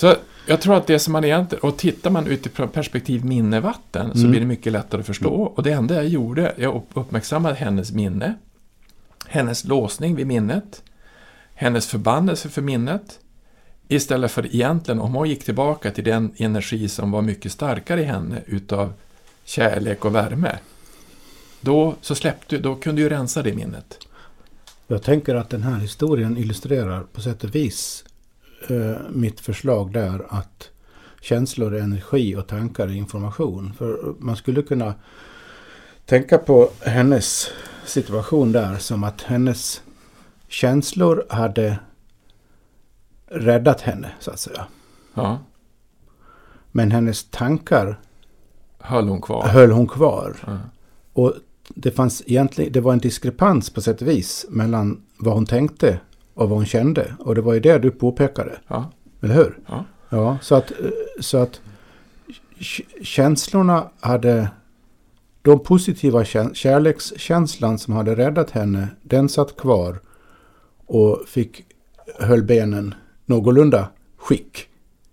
Så jag tror att det som man egentligen, och tittar man utifrån perspektiv minnevatten mm. så blir det mycket lättare att förstå. Och det enda jag gjorde, jag uppmärksammade hennes minne, hennes låsning vid minnet, hennes förbannelse för minnet, istället för egentligen om hon gick tillbaka till den energi som var mycket starkare i henne utav kärlek och värme. Då, så släppte, då kunde du rensa det minnet. Jag tänker att den här historien illustrerar på sätt och vis eh, mitt förslag där att känslor är energi och tankar är information. För man skulle kunna tänka på hennes situation där som att hennes känslor hade räddat henne så att säga. Ja. Men hennes tankar Höll hon kvar? höll hon kvar. Ja. Och det fanns egentligen, det var en diskrepans på sätt och vis mellan vad hon tänkte och vad hon kände. Och det var ju det du påpekade, Ja. eller hur? Ja. Ja, så att, eh, så att känslorna hade... De positiva kä- kärlekskänslan som hade räddat henne, den satt kvar och fick, höll benen någorlunda skick.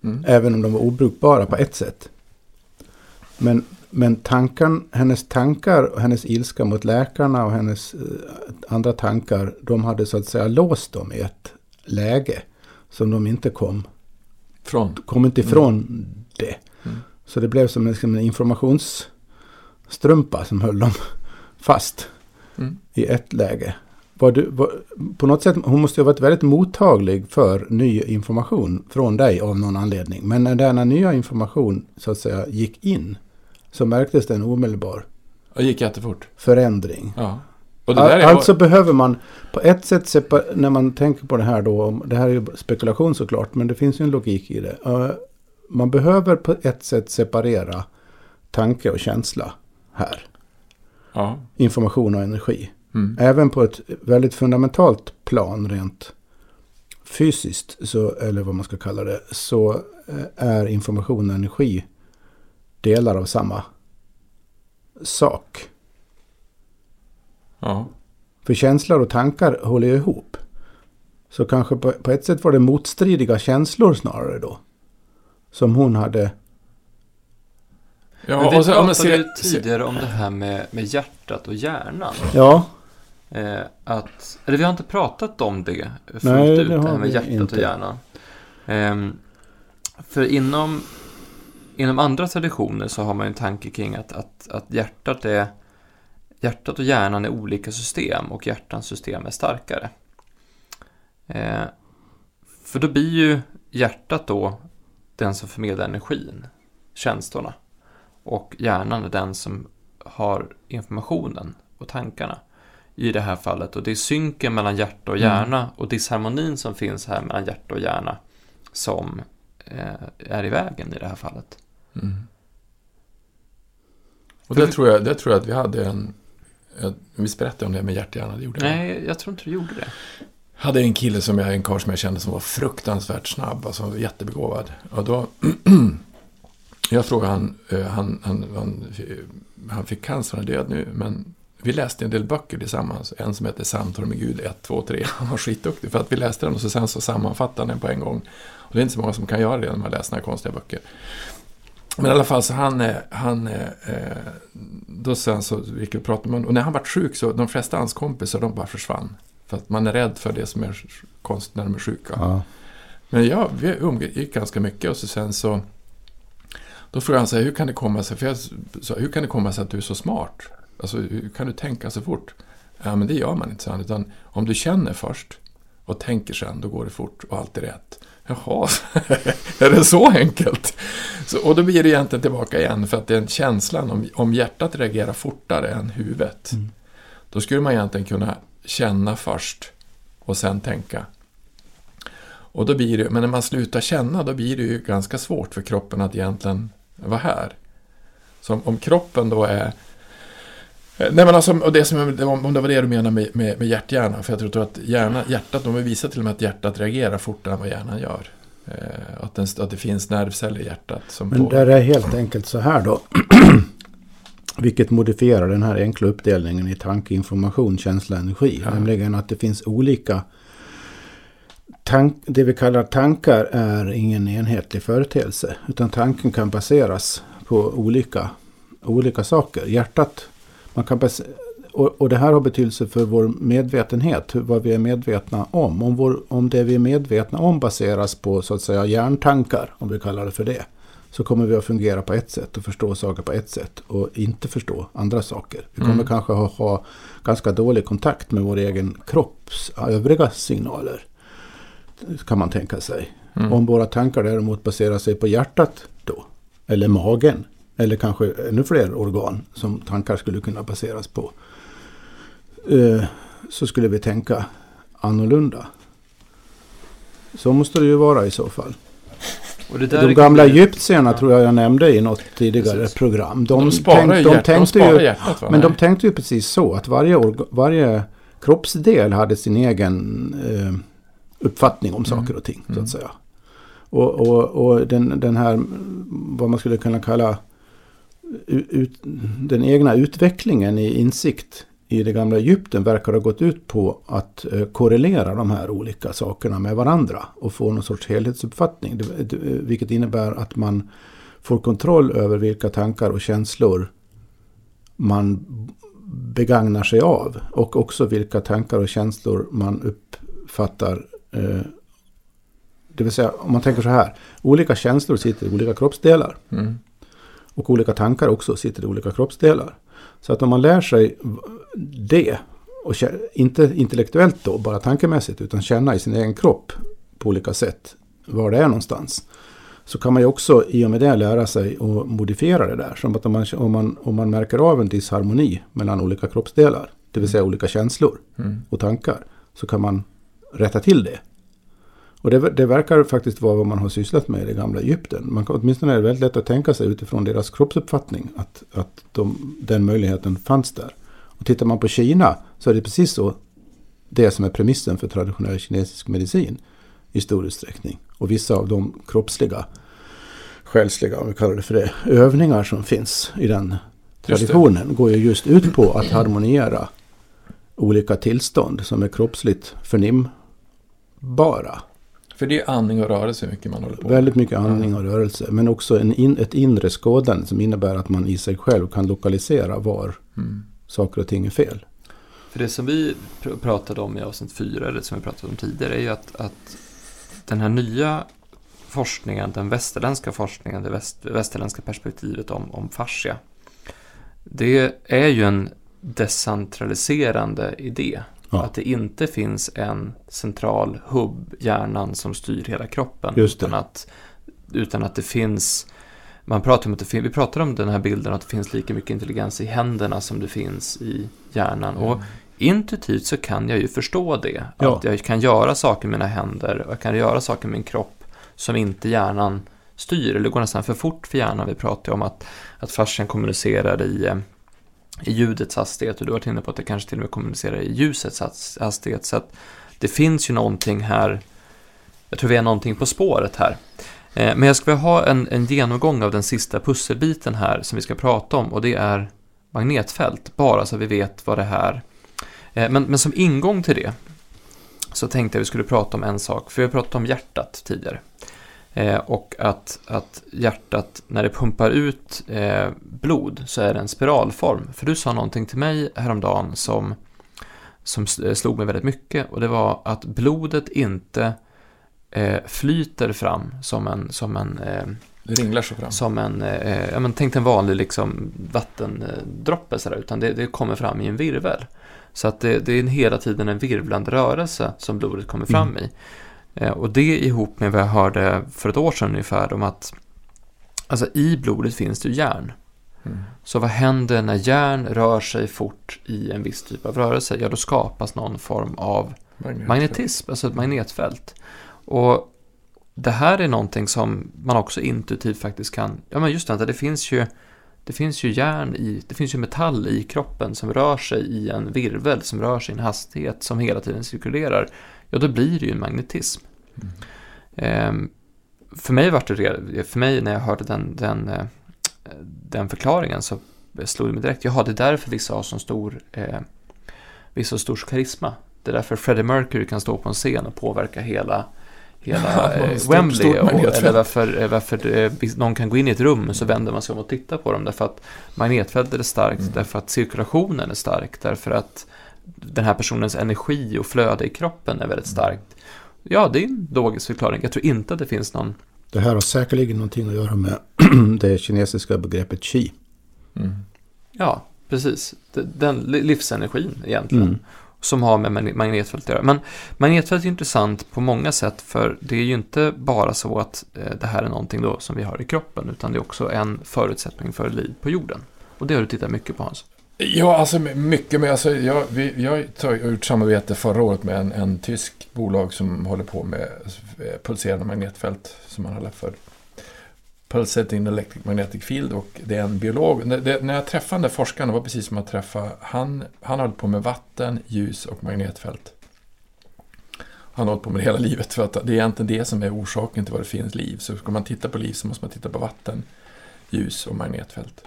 Mm. Även om de var obrukbara på ett sätt. Men, men tankan, hennes tankar och hennes ilska mot läkarna och hennes eh, andra tankar, de hade så att säga låst dem i ett läge som de inte kom Från? kom inte ifrån det. Mm. Så det blev som en, som en informationsstrumpa som höll dem fast Mm. i ett läge. Var du, var, på något sätt, hon måste ju ha varit väldigt mottaglig för ny information från dig av någon anledning. Men när denna nya information så att säga gick in så märktes det en omedelbar Och gick jättefort? förändring. Ja. Det Alltså behöver man på ett sätt, när man tänker på det här då, det här är ju spekulation såklart, men det finns ju en logik i det. Man behöver på ett sätt separera tanke och känsla här. Ja. Information och energi. Mm. Även på ett väldigt fundamentalt plan rent fysiskt, så, eller vad man ska kalla det, så eh, är information och energi delar av samma sak. Ja. För känslor och tankar håller ju ihop. Så kanske på, på ett sätt var det motstridiga känslor snarare då. Som hon hade. Men Ja, vi och så, pratade ju ser, tidigare om det här med, med hjärtat och hjärnan. Ja, Eh, att, eller vi har inte pratat om det fullt Nej, ut, det det här med hjärtat inte. och hjärnan. Ehm, för inom, inom andra traditioner så har man ju en tanke kring att, att, att hjärtat, är, hjärtat och hjärnan är olika system och hjärtans system är starkare. Eh, för då blir ju hjärtat då den som förmedlar energin, känslorna. Och hjärnan är den som har informationen och tankarna i det här fallet. Och det är synken mellan hjärta och Mm. hjärna och disharmonin som finns här mellan hjärta och hjärna som eh, är i vägen i det här fallet. Mm. Och det tror, jag, det tror jag att vi hade en... en vi berättade om det med hjärthjärna, det gjorde. Nej, jag tror inte du gjorde det. hade en kille som jag, en karl som jag kände som var fruktansvärt snabb, alltså jättebegåvad. Och då, jag frågade han, eh, han, han, han, han fick cancer, han är död nu, men vi läste en del böcker tillsammans. En som heter Samtal med Gud 1, 2, 3. Han var skitduktig för att vi läste den och så sen så sammanfattade han den på en gång. Och det är inte så många som kan göra det när man läser några konstiga böcker. Men i alla fall så han, han eh, då sen så gick vi och pratade med honom. Och när han var sjuk så de flesta hans kompisar de bara försvann. För att man är rädd för det som är konstigt när de är sjuka. ja. Men ja, vi umgick ganska mycket och så sen så då frågade han sig, hur kan det komma sig, för jag sa, hur kan det komma sig att du är så smart? Alltså, hur kan du tänka så fort? Ja, men det gör man inte, sa han, utan om du känner först och tänker sen, då går det fort och allt är rätt. Jaha, är det så enkelt? Så, och då blir det egentligen tillbaka igen, för att den känslan, om, om hjärtat reagerar fortare än huvudet, Mm. då skulle man egentligen kunna känna först och sen tänka. Och då blir det, men när man slutar känna, då blir det ju ganska svårt för kroppen att egentligen vara här. Så om, om kroppen då är... eh, Nej men alltså, och det som, om det var det du menar med, med, med hjärthjärnan, för jag tror att hjärna, hjärtat, de har visat till och med att hjärtat reagerar fortare än vad hjärnan gör. Eh, att, den, att det finns nervceller i hjärtat som Men på... där är helt enkelt så här då. Vilket modifierar den här enkla uppdelningen i tanke, information, känsla, energi. Ja. Nämligen att det finns olika... Tank, det vi kallar tankar är ingen enhetlig företeelse. Utan tanken kan baseras på olika, olika saker. Hjärtat, man kan och, och det här har betydelse för vår medvetenhet. Vad vi är medvetna om. Om, vår, om det vi är medvetna om baseras på så att säga hjärntankar, om vi kallar det för det så kommer vi att fungera på ett sätt och förstå saker på ett sätt och inte förstå andra saker. Vi kommer Mm. kanske ha, ha ganska dålig kontakt med vår egen kropps övriga signaler. Kan man tänka sig. Mm. Om våra tankar däremot baserar sig på hjärtat då. Eller magen. Eller kanske ännu fler organ som tankar skulle kunna baseras på. eh, Så skulle vi tänka annorlunda. Så måste det ju vara i så fall. Och det där De gamla egyptierna Ja. tror jag jag nämnde i något tidigare Precis. program. De, De, sparar tänk, de hjärt, de tänkte sparar ju, hjärtat va? men de tänkte ju precis så att varje, varje kroppsdel hade sin egen eh, uppfattning om saker och ting. Så Mm. att säga. Och, och, och den, den här, vad man skulle kunna kalla ut, den egna utvecklingen i insikt i det gamla Egypten verkar ha gått ut på att eh, korrelera de här olika sakerna med varandra och få någon sorts helhetsuppfattning. Vilket innebär att man får kontroll över vilka tankar och känslor man begagnar sig av. Och också vilka tankar och känslor man uppfattar. Eh, det vill säga, om man tänker så här. Olika känslor sitter i olika kroppsdelar. Mm. Och olika tankar också sitter i olika kroppsdelar. Så att om man lär sig det, och inte intellektuellt då, bara tankemässigt, utan känna i sin egen kropp på olika sätt var det är någonstans. Så kan man ju också i och med det lära sig att modifiera det där. Som att om man, om man, om man märker av en disharmoni mellan olika kroppsdelar, det vill säga olika känslor Mm. och tankar, så kan man rätta till det. Och det, det verkar faktiskt vara vad man har sysslat med i det gamla Egypten. Man kan, åtminstone är det väldigt lätt att tänka sig utifrån deras kroppsuppfattning att, att de, den möjligheten fanns där. Och tittar man på Kina så är det precis så det som är premissen för traditionell kinesisk medicin i stor utsträckning. Och vissa av de kroppsliga, själsliga, om vi kallar det för det, övningar som finns i den traditionen går ju just ut på att harmoniera olika tillstånd som är kroppsligt förnimbara. För det är andning och rörelse mycket man håller på med. Väldigt mycket andning och rörelse. Men också en in, ett inre skådande som innebär att man i sig själv kan lokalisera var Mm. saker och ting är fel. För det som vi pr- pratade om i avsnitt 4, eller som vi pratade om tidigare, är ju att, att den här nya forskningen, den västerländska forskningen, det väst, västerländska perspektivet om, om fascia, det är ju en decentraliserande idé. Ja. Att det inte finns en central hubb, hjärnan, som styr hela kroppen. Det. Utan att, utan att det finns man pratar om att det fin- vi pratar om den här bilden att det finns lika mycket intelligens i händerna som det finns i hjärnan. Och intuitivt så kan jag ju förstå det. Ja. Att jag kan göra saker med mina händer och jag kan göra saker med min kropp som inte hjärnan styr. Eller går nästan för fort för hjärnan. Vi pratar ju om att, att fascian kommunicerar i, eh, i ljudets hastighet och du har varit inne på att det kanske till och med kommunicerar i ljusets hastighet. Så att det finns ju någonting här, jag tror vi är någonting på spåret här. Eh, men jag ska vilja ha en, en genomgång av den sista pusselbiten här som vi ska prata om och det är magnetfält, bara så vi vet vad det här eh, Men, men som ingång till det så tänkte jag vi skulle prata om en sak, för vi har pratat om hjärtat tidigare. Eh, och att, att hjärtat, när det pumpar ut eh, blod, så är det en spiralform. För du sa någonting till mig häromdagen som, som eh, slog mig väldigt mycket. Och det var att blodet inte eh, flyter fram som en, som en eh, Det ringlar så fram. som en, eh, ja men tänk en vanlig liksom vattendroppe sådär, utan det, det kommer fram i en virvel. Så att det, det är hela tiden en virvlande rörelse som blodet kommer fram i. Eh, och det ihop med vad jag hörde för ett år sedan ungefär om att alltså i blodet finns det järn. Mm. Så vad händer när järn rör sig fort i en viss typ av rörelse? Ja, då skapas någon form av Magnet. magnetism, alltså ett magnetfält. Och det här är någonting som man också intuitivt faktiskt kan, ja men just det, det finns ju det finns ju järn i, det finns ju metall i kroppen som rör sig i en virvel, som rör sig i en hastighet som hela tiden cirkulerar. Ja, då blir det ju en magnetism. Mm. Ehm, för mig var det, för mig när jag hörde den, den, eh, den förklaringen så slog det mig direkt, jaha, det är därför vissa har så stor, eh, vissa har stor karisma. Det är därför Freddie Mercury kan stå på en scen och påverka hela, hela eh, stort- Wembley. stort och, eller varför, eh, varför eh, någon kan gå in i ett rum så vänder man sig om och tittar på dem. Därför att magnetfältet är starkt, Mm. därför att cirkulationen är stark, därför att den här personens energi och flöde i kroppen är väldigt starkt. Ja, det är en logisk förklaring. Jag tror inte att det finns någon Det här har säkerligen någonting att göra med det kinesiska begreppet qi. Mm. Ja, precis. Den li- livsenergin egentligen. Mm. Som har med magne- magnetfält att göra. Men magnetfält är intressant på många sätt. För det är ju inte bara så att eh, det här är någonting då som vi har i kroppen. Utan det är också en förutsättning för liv på jorden. Och det har du tittat mycket på Hans. Ja, alltså mycket. Men alltså, jag, vi, jag har gjort samarbete förra året med en, en tysk bolag som håller på med eh, pulserande magnetfält som man kallar för Pulsating Electric Magnetic Field och det är en biolog. Det, när jag träffade den forskaren, det var precis som att träffa, han, han höll på med vatten, ljus och magnetfält. Han har hållit på med det hela livet för att det är egentligen det som är orsaken till vad det finns liv. Så ska man titta på liv så måste man titta på vatten, ljus och magnetfält.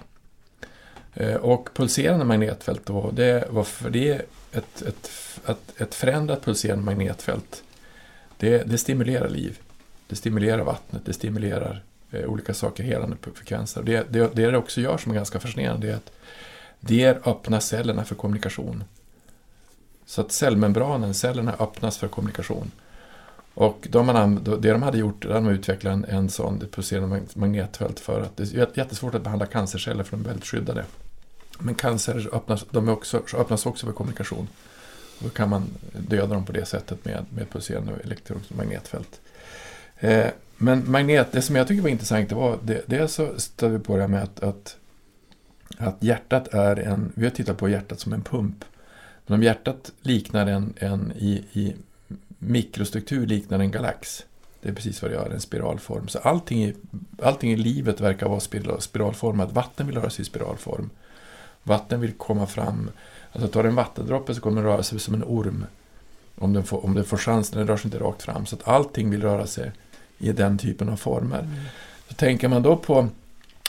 Eh, och pulserande magnetfält då, det var för det ett, ett, ett, ett förändrat pulserande magnetfält. Det, det stimulerar liv. Det stimulerar vattnet, det stimulerar eh, olika saker, helande frekvenser. Det, det, det det också gör som är ganska fascinerande är att det öppnar cellerna för kommunikation. Så att cellmembranen, cellerna öppnas för kommunikation. Och de man, det de hade gjort, de hade utvecklat en, en sån pulserande magnetfält för att det är jättesvårt att behandla cancerceller för de är väldigt skyddade. Men cancer öppnas, de är också, öppnas också för kommunikation. Då kan man döda dem på det sättet med, med pulserande elektromagnetfält. Eh, men magnet, det som jag tycker var intressant, det var det, dels så stötte vi på det här med att, att, att hjärtat är en, vi har tittat på hjärtat som en pump. Men om hjärtat liknar en, en i, i mikrostruktur liknar en galax. Det är precis vad det gör, en spiralform. Så allting i, allting i livet verkar vara spiral, spiralformat. Vatten vill röra sig i spiralform. Vatten vill komma fram. Alltså tar en vattendroppe så kommer den röra sig som en orm. Om den får, om den får chansen, den rör sig inte rakt fram. Så att allting vill röra sig i den typen av former. Mm. Så tänker man då på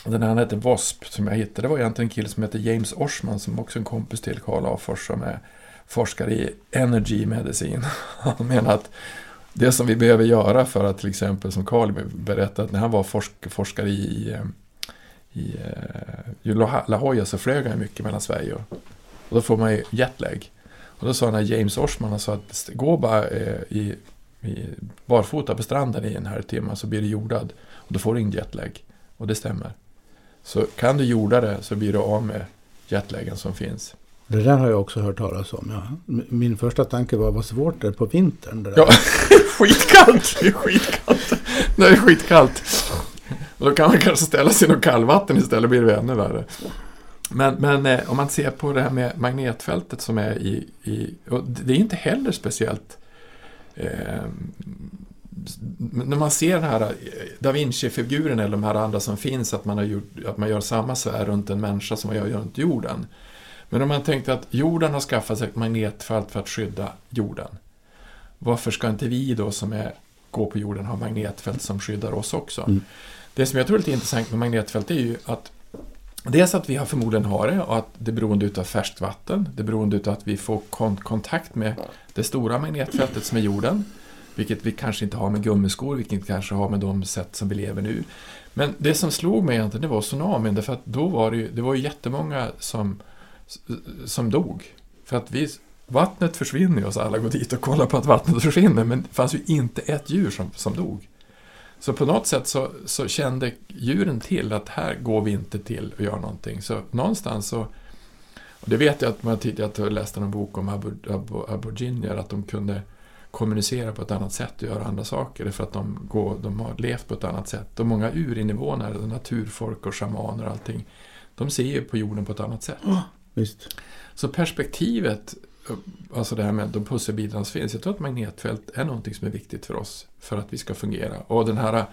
den här heter W.A.S.P. som jag hittade. Det var egentligen en kille som heter James Orsman som också är en kompis till Karl Afors som är forskare i energy medicine. Han menar att det som vi behöver göra för att till exempel som Karl berättade när han var forsk forskare i, i, eh, i eh, La Jolla så flög han mycket mellan Sverige och, och då får man ju jetlag. Och då sa den här James Orsman, han sa att gå bara eh, i, i barfota på stranden i en halvtimme så blir du jordad och då får du ingen jetlag. Och det stämmer. Så kan du jorda det så blir du av med jetlagen som finns. Det där har jag också hört talas om. Ja. Min första tanke var vad svårt det är på vintern. Det ja, skitkallt. Det är skitkallt. Det är skitkallt. Och då kan man kanske ställa sig i något kallvatten istället, blir det ännu värre. Men, men eh, om man ser på det här med magnetfältet som är i... i och det är inte heller speciellt... Eh, när man ser den här eh, Da Vinci-figuren eller de här andra som finns, att man, har gjort, att man gör samma sfär runt en människa som man gör runt jorden. Men om man tänkte att jorden har skaffat sig ett magnetfält för att skydda jorden. Varför ska inte vi då som är, går på jorden ha magnetfält som skyddar oss också? Mm. Det som jag tror är lite intressant med magnetfält är ju att Dels att vi har förmodligen har det och att det är beroende av färskt vatten. Det är beroende av att vi får kon kontakt med det stora magnetfältet som är jorden. Vilket vi kanske inte har med gummiskor, vilket vi kanske har med de sätt som vi lever nu. Men det som slog mig egentligen, det var tsunamin. Därför att då var det ju, det var ju jättemånga som som dog. För att vi, vattnet försvinner ju och så alla går dit och kollar på att vattnet försvinner men det fanns ju inte ett djur som, som dog. Så på något sätt så, så kände djuren till att här går vi inte till och gör någonting. Så någonstans så, och det vet jag att man tidigare läste en bok om aboriginer, att de kunde kommunicera på ett annat sätt och göra andra saker för att de, går, de har levt på ett annat sätt. Och många urinvånare, naturfolk och shamaner och allting, de ser ju på jorden på ett annat sätt. Visst. Så perspektivet, alltså det här med de pusselbitarna som finns, jag tror att magnetfält är någonting som är viktigt för oss för att vi ska fungera. Och den här eh,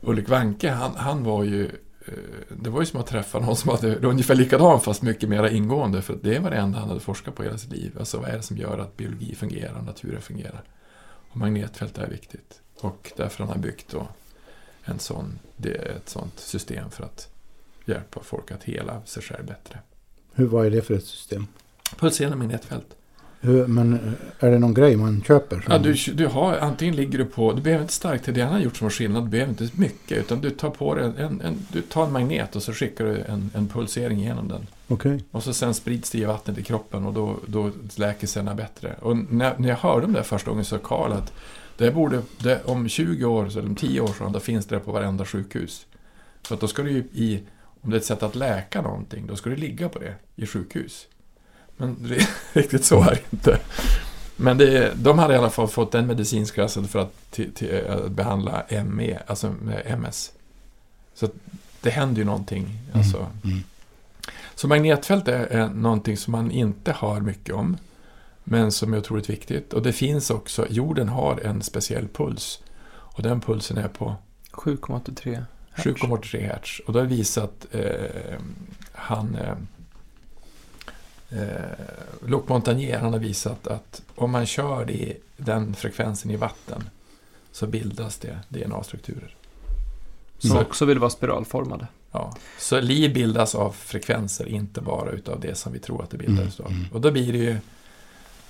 Ulrik Wanke, han, han var ju eh, det var ju som att träffa någon som hade ungefär likadan fast mycket mer ingående för det var det enda han hade forskat på hela sitt liv. Alltså vad är det som gör att biologi fungerar och naturen fungerar? Och magnetfält är viktigt. Och därför har han byggt då en sån, det ett sånt system för att hjälpa folk att hela sig själv bättre. Hur, vad är det för ett system? Pulserande magnetfält. Hur, men är det någon grej man köper? Ja, du, du har, antingen ligger du på, du behöver inte starkt, det han har gjort som skillnad, du behöver inte mycket, utan du tar på en, en, en, du tar en magnet och så skickar du en, en pulsering genom den. Okay. Och så sen sprids det i vattnet i kroppen och då, då läker cellerna bättre. Och när, när jag hörde om det första gången sa Karl att det borde, det, om 20 år, eller om 10 år, så finns det på varenda sjukhus. För att då ska du ju i om det är ett sätt att läka någonting, då ska du ligga på det i sjukhus. Men riktigt så är det inte. Men det, de hade i alla fall fått den medicinklassen för att till, till, att behandla ME, alltså MS. Så det händer ju någonting. Mm. Alltså. Mm. Så magnetfält är, är någonting som man inte har mycket om, men som är otroligt viktigt. Och det finns också, jorden har en speciell puls. Och den pulsen är på 7,83 7,83 Hz. Och då har visat eh, han eh, eh, Luc Montagnier, han har visat att om man kör i den frekvensen i vatten så bildas det DNA-strukturer. Som också vill vara spiralformade. Ja, så liv bildas av frekvenser, inte bara utav det som vi tror att det bildas mm. av. Och då blir det ju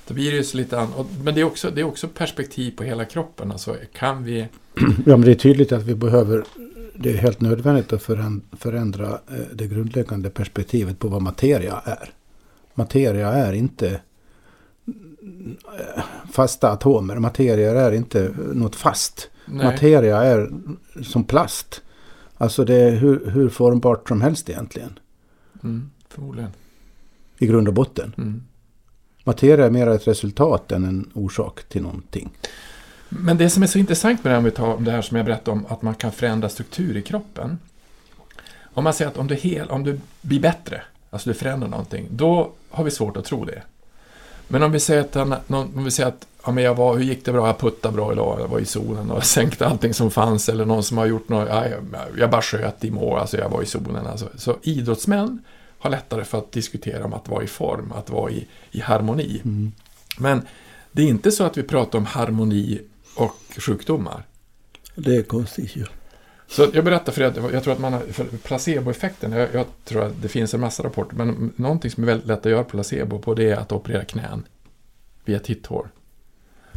då blir det ju så lite an... Men det är, också, det är också perspektiv på hela kroppen. Alltså, kan vi... Ja, men det är tydligt att vi behöver... Det är helt nödvändigt att förändra eh, det grundläggande perspektivet på vad materia är. Materia är inte eh, fasta atomer. Materia är inte något fast. Nej. Materia är som plast. Alltså det är hur, hur formbart som helst egentligen. Mm, förmodligen. I grund och botten. Mm. Materia är mer ett resultat än en orsak till någonting. Men det som är så intressant med det här, om vi tar det här som jag berättade om, att man kan förändra struktur i kroppen. Om man säger att om du, hel, om du blir bättre, alltså du förändrar någonting, då har vi svårt att tro det. Men om vi säger att, om vi säger att ja, men jag var, hur gick det bra, jag puttade bra idag, jag var i zonen och sänkte allting som fanns, eller någon som har gjort något, ja, jag, bara sköt i mål, alltså jag var i zonen. Alltså. Så idrottsmän har lättare för att diskutera om att vara i form, att vara i, i harmoni. Mm. Men det är inte så att vi pratar om harmoni och sjukdomar. Det är konstigt ju. Så jag berättar för dig att jag tror att man har, placeboeffekten, jag, jag, tror att det finns en massa rapporter, men någonting som är väldigt lätt att göra placebo på det är att operera knän via titthår.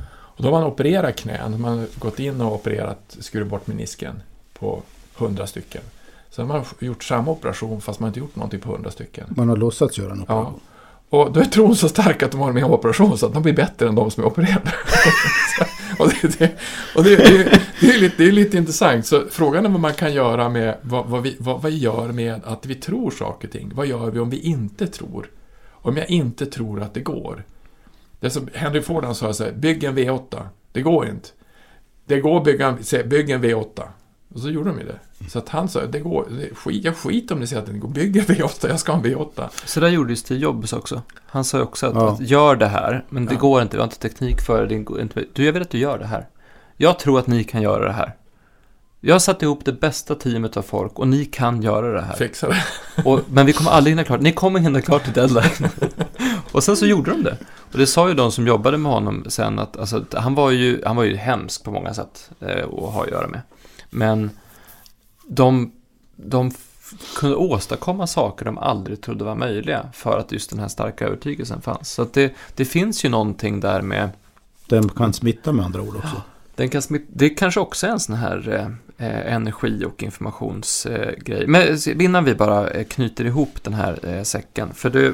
Och då har man opererat knän, man har gått in och opererat, skurit bort menisken på hundra stycken. Sen har man gjort samma operation fast man inte gjort någonting på hundra stycken. Man har låtsats göra en operation. Ja. Och då är tron så stark att de har en operation så att de blir bättre än de som är opererade. och det, det, och det, det, det, är lite, det är lite intressant. Så frågan är vad man kan göra med vad, vad, vi, vad, vad vi gör med att vi tror saker och ting. Vad gör vi om vi inte tror? Om jag inte tror att det går. Det som Henry Ford sa så här, bygg en V8. Det går inte. Det går att bygga, bygg en V8. Och så gjorde de ju det. Så att han sa, det går, det, skit, jag skiter om ni säger att det går, bygg en V8, jag ska ha en V8. Så där gjorde ju Steve Jobs också. Han sa ju också att, ja. att, gör det här, men det ja. går inte, vi har inte teknik för det. Du, jag vill att du gör det här. Jag tror att ni kan göra det här. Jag har satt ihop det bästa teamet av folk och ni kan göra det här. Fixa det. Och, men vi kommer aldrig hinna klart. Ni kommer hinna klart till deadline. och sen så gjorde de det. Och det sa ju de som jobbade med honom sen att alltså, han, var ju, han var ju hemsk på många sätt eh, att ha att göra med. Men de, de kunde åstadkomma saker de aldrig trodde var möjliga för att just den här starka övertygelsen fanns. Så det, det finns ju någonting där med... Den kan smitta med andra ord också. Ja, den kan smitta, det kanske också är en sån här eh, energi och informationsgrej. Eh, Men innan vi bara eh, knyter ihop den här eh, säcken. För du,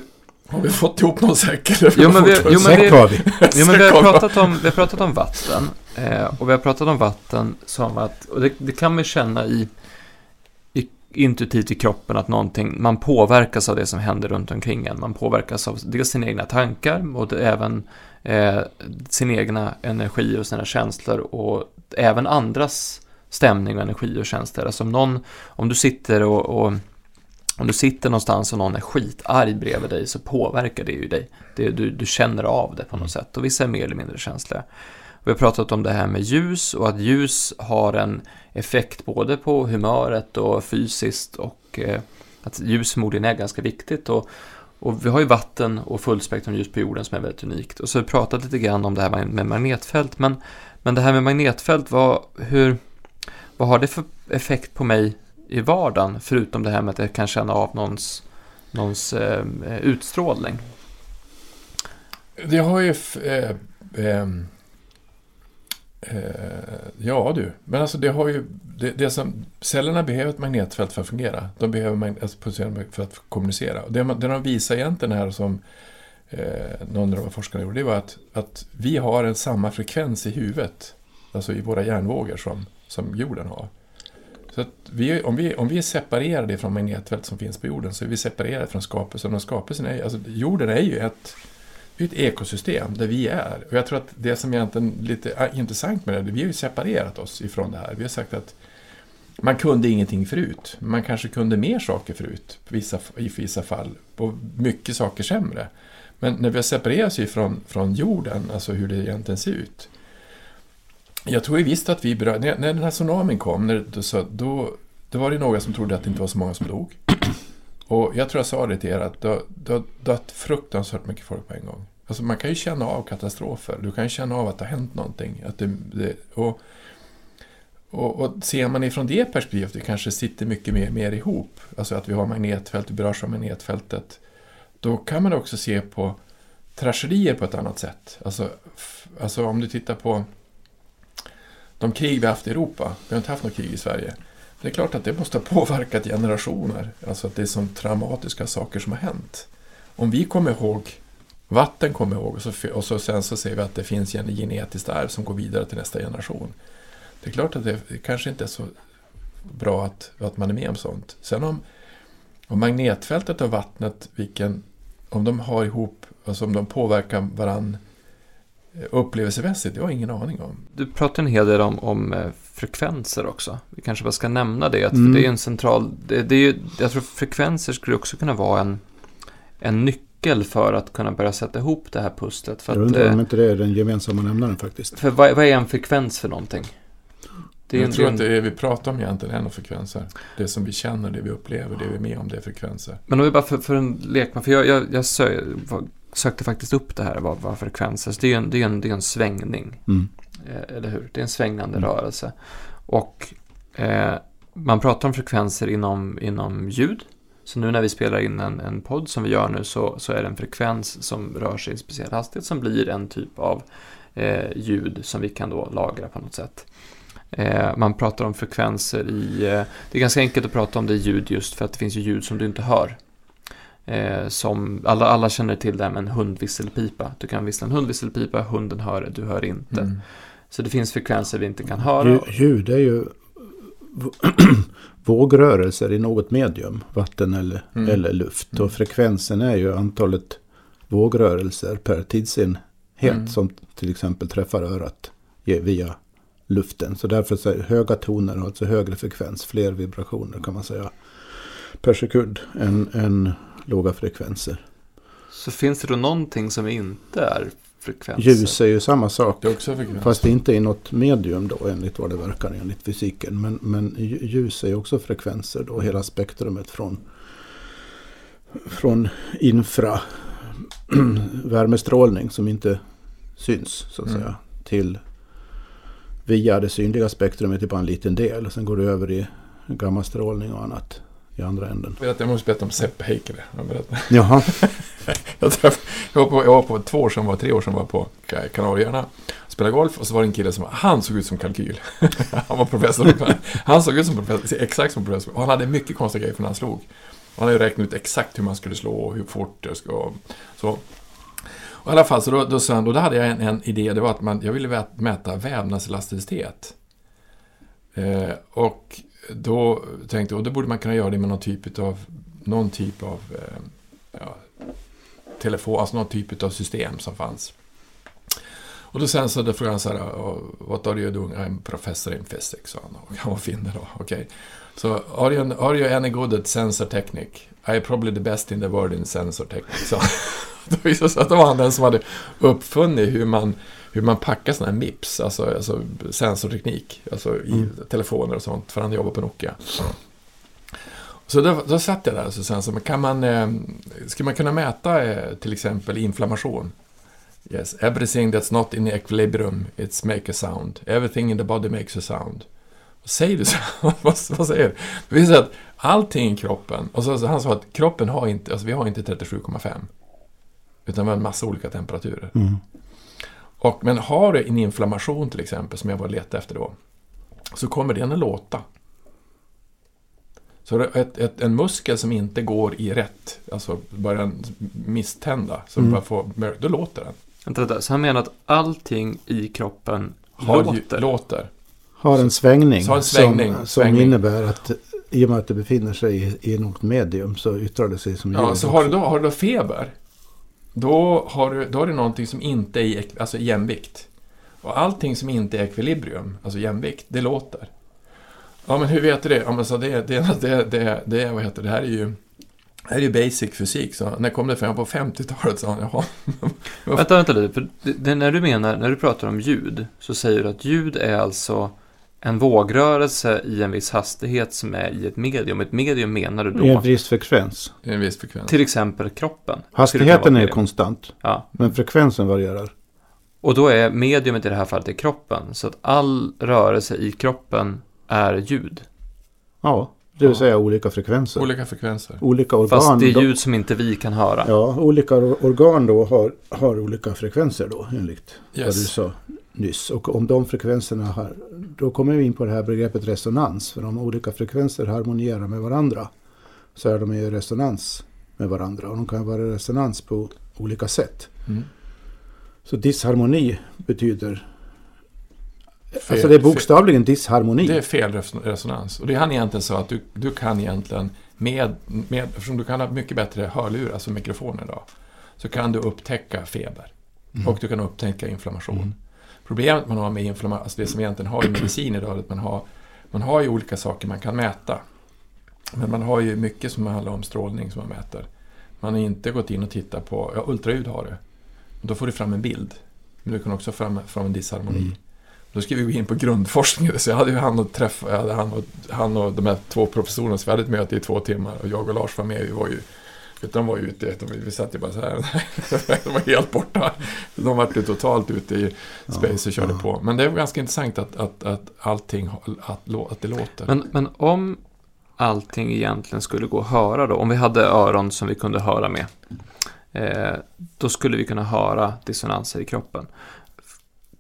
har vi fått ihop någon säck? Jo, men vi, jo, men vi, har vi. Jo, men vi, har pratat om, vi har pratat om vatten. Eh, och vi har pratat om vatten som att, och det, det kan man känna i, i, intuitivt i kroppen att någonting, man påverkas av det som händer runt omkring en. Man påverkas av dels sina egna tankar och det, även eh, sin egna energi och sina känslor och även andras stämning och energi och känslor. Alltså om någon, om du sitter och, och om du sitter någonstans och någon är skitarg bredvid dig så påverkar det ju dig. Det, du, du känner av det på något mm. sätt och vissa är mer eller mindre känsliga. Vi har pratat om det här med ljus och att ljus har en effekt både på humöret och fysiskt och eh, att ljus förmodligen är ganska viktigt. Och, och vi har ju vatten och fullspektrumljus på jorden som är väldigt unikt. Och så har vi pratat lite grann om det här med magnetfält. Men, men det här med magnetfält, vad, hur, vad har det för effekt på mig i vardagen? Förutom det här med att jag kan känna av någons, någons eh, utstrålning. Det har ju... Eh, eh, Eh, ja du, men alltså det har ju... Det, det som, cellerna behöver ett magnetfält för att fungera. De behöver magnetfält alltså för att kommunicera. Det, det de visar egentligen här som eh, någon av forskarna gjorde, det var att, att vi har en samma frekvens i huvudet, alltså i våra hjärnvågor som, som jorden har. Så att vi, om, vi, om vi är separerade från magnetfält som finns på jorden så är vi separerade från skapelsen. Och skapelsen är, alltså, jorden är ju ett ett ekosystem där vi är. Och jag tror att det som är lite ah, intressant med det, vi har ju separerat oss ifrån det här. Vi har sagt att man kunde ingenting förut. Man kanske kunde mer saker förut vissa, i vissa fall. Och mycket saker sämre. Men när vi har separerat oss ifrån från jorden, alltså hur det egentligen ser ut. Jag tror visst att vi berörde, när, när den här tsunamin kom, när, då, då, då var det några som trodde att det inte var så många som dog. Och jag tror jag sa det till er att det har dött fruktansvärt mycket folk på en gång. Alltså man kan ju känna av katastrofer. Du kan ju känna av att det har hänt någonting. Att det, det och, och, och ser man ifrån det perspektivet, det kanske sitter mycket mer, mer ihop. Alltså att vi har magnetfält, vi berörs av magnetfältet. Då kan man också se på tragedier på ett annat sätt. Alltså, alltså om du tittar på de krig vi har haft i Europa. Vi har inte haft något krig i Sverige. Det är klart att det måste ha påverkat generationer. Alltså att det är så traumatiska saker som har hänt. Om vi kommer ihåg, vatten kommer ihåg och, så, och så, sen så ser vi att det finns en genetiskt arv som går vidare till nästa generation. Det är klart att det, det kanske inte är så bra att, att man är med om sånt. Sen om, om magnetfältet och vattnet, vilken, om de har ihop, alltså om de påverkar varandra upplevelsemässigt, det har jag ingen aning om. Du pratar en hel del om, om eh, frekvenser också. Vi kanske bara ska nämna det, att mm. det är en central... Det, det är ju, jag tror frekvenser skulle också kunna vara en, en nyckel för att kunna börja sätta ihop det här pusslet. För jag undrar om inte det är den gemensamma nämnaren faktiskt. För vad, vad är en frekvens för någonting? Det jag tror en... att det är, vi pratar om egentligen är frekvenser. Det som vi känner, det vi upplever, det vi är med om, det är frekvenser. Men om vi bara för, för en lekman, för jag, jag, jag sö, sökte faktiskt upp det här, vad, vad frekvenser är. Det är en, det är en, det är en svängning. Mm. Eh, eller hur? Det är en svängande mm. rörelse. Och eh, man pratar om frekvenser inom, inom ljud. Så nu när vi spelar in en, en podd som vi gör nu så, så är det en frekvens som rör sig i en speciell hastighet som blir en typ av eh, ljud som vi kan då lagra på något sätt. Eh, man pratar om frekvenser i... Eh, det är ganska enkelt att prata om det i ljud just för att det finns ju ljud som du inte hör. Eh, som alla, alla känner till det här med en hundvisselpipa. Du kan vissla en hundvisselpipa, hunden hör det, du hör inte. Mm. Så det finns frekvenser vi inte kan höra. Ljud är ju vågrörelser i något medium, vatten eller, mm. eller luft. Och frekvensen är ju antalet vågrörelser per tidsenhet mm. som till exempel träffar örat via luften. Så därför så är höga toner alltså högre frekvens, fler vibrationer kan man säga per sekund än, än låga frekvenser. Så finns det då någonting som inte är frekvenser? Ljus är ju samma sak. Det är också. Fast inte i något medium då enligt vad det verkar enligt fysiken. Men, men ljus är ju också frekvenser då. Hela spektrumet från, från infra värmestrålning som inte syns så att mm. säga. Till via det synliga spektrumet är bara en liten del. Sen går det över i gammastrålning och annat i andra änden. Jag måste berätta om Sepp Heikkilä. Jaha. jag, träff, jag, var på, jag var på två år sedan, var tre år sedan var på Kanarieöarna och spelade golf och så var det en kille som han såg ut som kalkyl. han var professor. han såg ut som professor, exakt som professor. Och han hade mycket konstiga grejer för när han slog. Han hade räknat ut exakt hur man skulle slå och hur fort det ska. Så. Och I alla fall, så då, då, då, då hade jag en, en, idé. Det var att man, jag ville mäta vävnadselasticitet. Eh, och då tänkte jag, och då borde man kunna göra det med någon typ av, någon typ av eh, ja, telefon, alltså någon typ av system som fanns. Och då sen så då frågade han så här, what are you doing? I'm professor in physics, sa han. Och han var finne då, okej. Okay. Så, so, are, you, are you any good at sensor technique? I am probably the best in the world in sensor technique, sa han. Då visade det sig att det var han den som hade uppfunnit hur man hur man packar sådana här MIPS, alltså, alltså sensorteknik, alltså i mm. telefoner och sånt, för han jobbar på Nokia. Så då, då satt jag där och så sen så kan man, eh, ska man kunna mäta eh, till exempel inflammation? Yes, everything that's not in equilibrium, it's make a sound. Everything in the body makes a sound. Säger du så? vad, vad säger du? Det säga att allting i kroppen, och så, så han sa att kroppen har inte, alltså vi har inte 37,5. Utan vi har en massa olika temperaturer. Mm. Och, men har du en inflammation till exempel, som jag var letade efter då, så kommer den att låta. Så ett, ett, en muskel som inte går i rätt, alltså börjar misstända, så mm. bara får, då låter den. Vänta, så han menar att allting i kroppen har låter? låter. Har en svängning, har en svängning, som, svängning. som innebär att i och med att det befinner sig i, i något medium så yttrar det sig som ljud. Ja, så har du, då, har du då feber då har du, då har du någonting som inte är i alltså jämvikt. Och allting som inte är ekvilibrium, alltså jämvikt, det låter. Ja, men hur vet du det? Ja, men så det, det, det, det, det, vad heter det, det här är ju... Det här är ju basic fysik, så när kom det fram? På 50-talet sa han, jaha. vänta, vänta lite, för det, när du menar, när du pratar om ljud, så säger du att ljud är alltså en vågrörelse i en viss hastighet som är i ett medium. Ett medium menar du då? I en viss frekvens. I en viss frekvens. Till exempel kroppen. Hastigheten är konstant. Ja. Men frekvensen varierar. Och då är mediumet i det här fallet i kroppen. Så att all rörelse i kroppen är ljud. Ja, det vill ja. säga olika frekvenser. Olika frekvenser. Olika organ. Fast det är ljud som inte vi kan höra. Ja, olika organ då har, har olika frekvenser då, enligt yes. vad du sa nyss. Och om de frekvenserna har, då kommer vi in på det här begreppet resonans. För om olika frekvenser harmonierar med varandra så är de i resonans med varandra. Och de kan vara i resonans på olika sätt. Mm. Så disharmoni betyder... Fel, alltså det är bokstavligen fel, disharmoni. Det är fel resonans. Och det han egentligen sa att du, du kan egentligen med, med, eftersom du kan ha mycket bättre hörlurar, alltså mikrofoner idag, så kan du upptäcka feber. Mm. Och du kan upptäcka inflammation. Mm. Problemet man har med inflammation, alltså det som egentligen har i medicin idag, att man har, man har ju olika saker man kan mäta. Men man har ju mycket som handlar om strålning som man mäter. Man har inte gått in och tittat på, ja ultraljud har du. Då får du fram en bild. Men du kan också få fram, fram en disharmoni. Mm. Då ska vi gå in på grundforskning. Så jag hade ju han och träffa, jag hade han och, han och de här två professorerna, så vi hade ett möte i två timmar. Och jag och Lars var med, vi var ju de var ute, vi satt ju bara så här. de var helt borta. De var ju totalt ute i space och körde ja. på. Men det var ganska intressant att, att, att allting, att, att det låter. Men, men om allting egentligen skulle gå att höra då, om vi hade öron som vi kunde höra med, eh, då skulle vi kunna höra dissonanser i kroppen.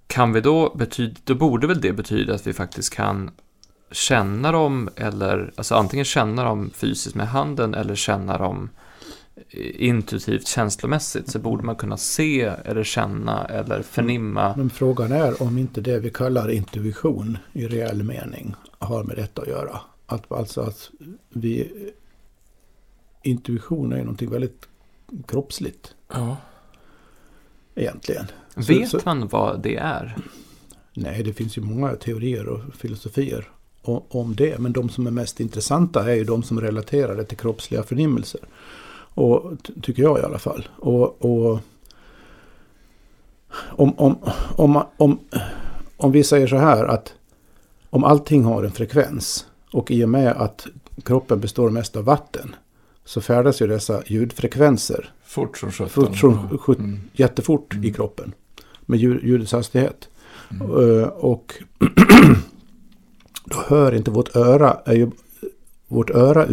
Kan vi då betyda, då borde väl det betyda att vi faktiskt kan känna dem eller, alltså antingen känna dem fysiskt med handen eller känna dem intuitivt känslomässigt så borde man kunna se eller känna eller förnimma. Men frågan är om inte det vi kallar intuition i reell mening har med detta att göra. Att, alltså att vi... Intuition är någonting väldigt kroppsligt. Ja. Egentligen. Vet så, så, man vad det är? Nej, det finns ju många teorier och filosofier om det. Men de som är mest intressanta är ju de som relaterar det till kroppsliga förnimmelser. Och, tycker jag i alla fall. Och, och om, om, om, om, om vi säger så här att om allting har en frekvens och i och med att kroppen består mest av vatten så färdas ju dessa ljudfrekvenser fort som sjutton. Mm. Jättefort mm. i kroppen med ljudets hastighet. Mm. Uh, och då hör inte vårt öra, är ju, vårt öra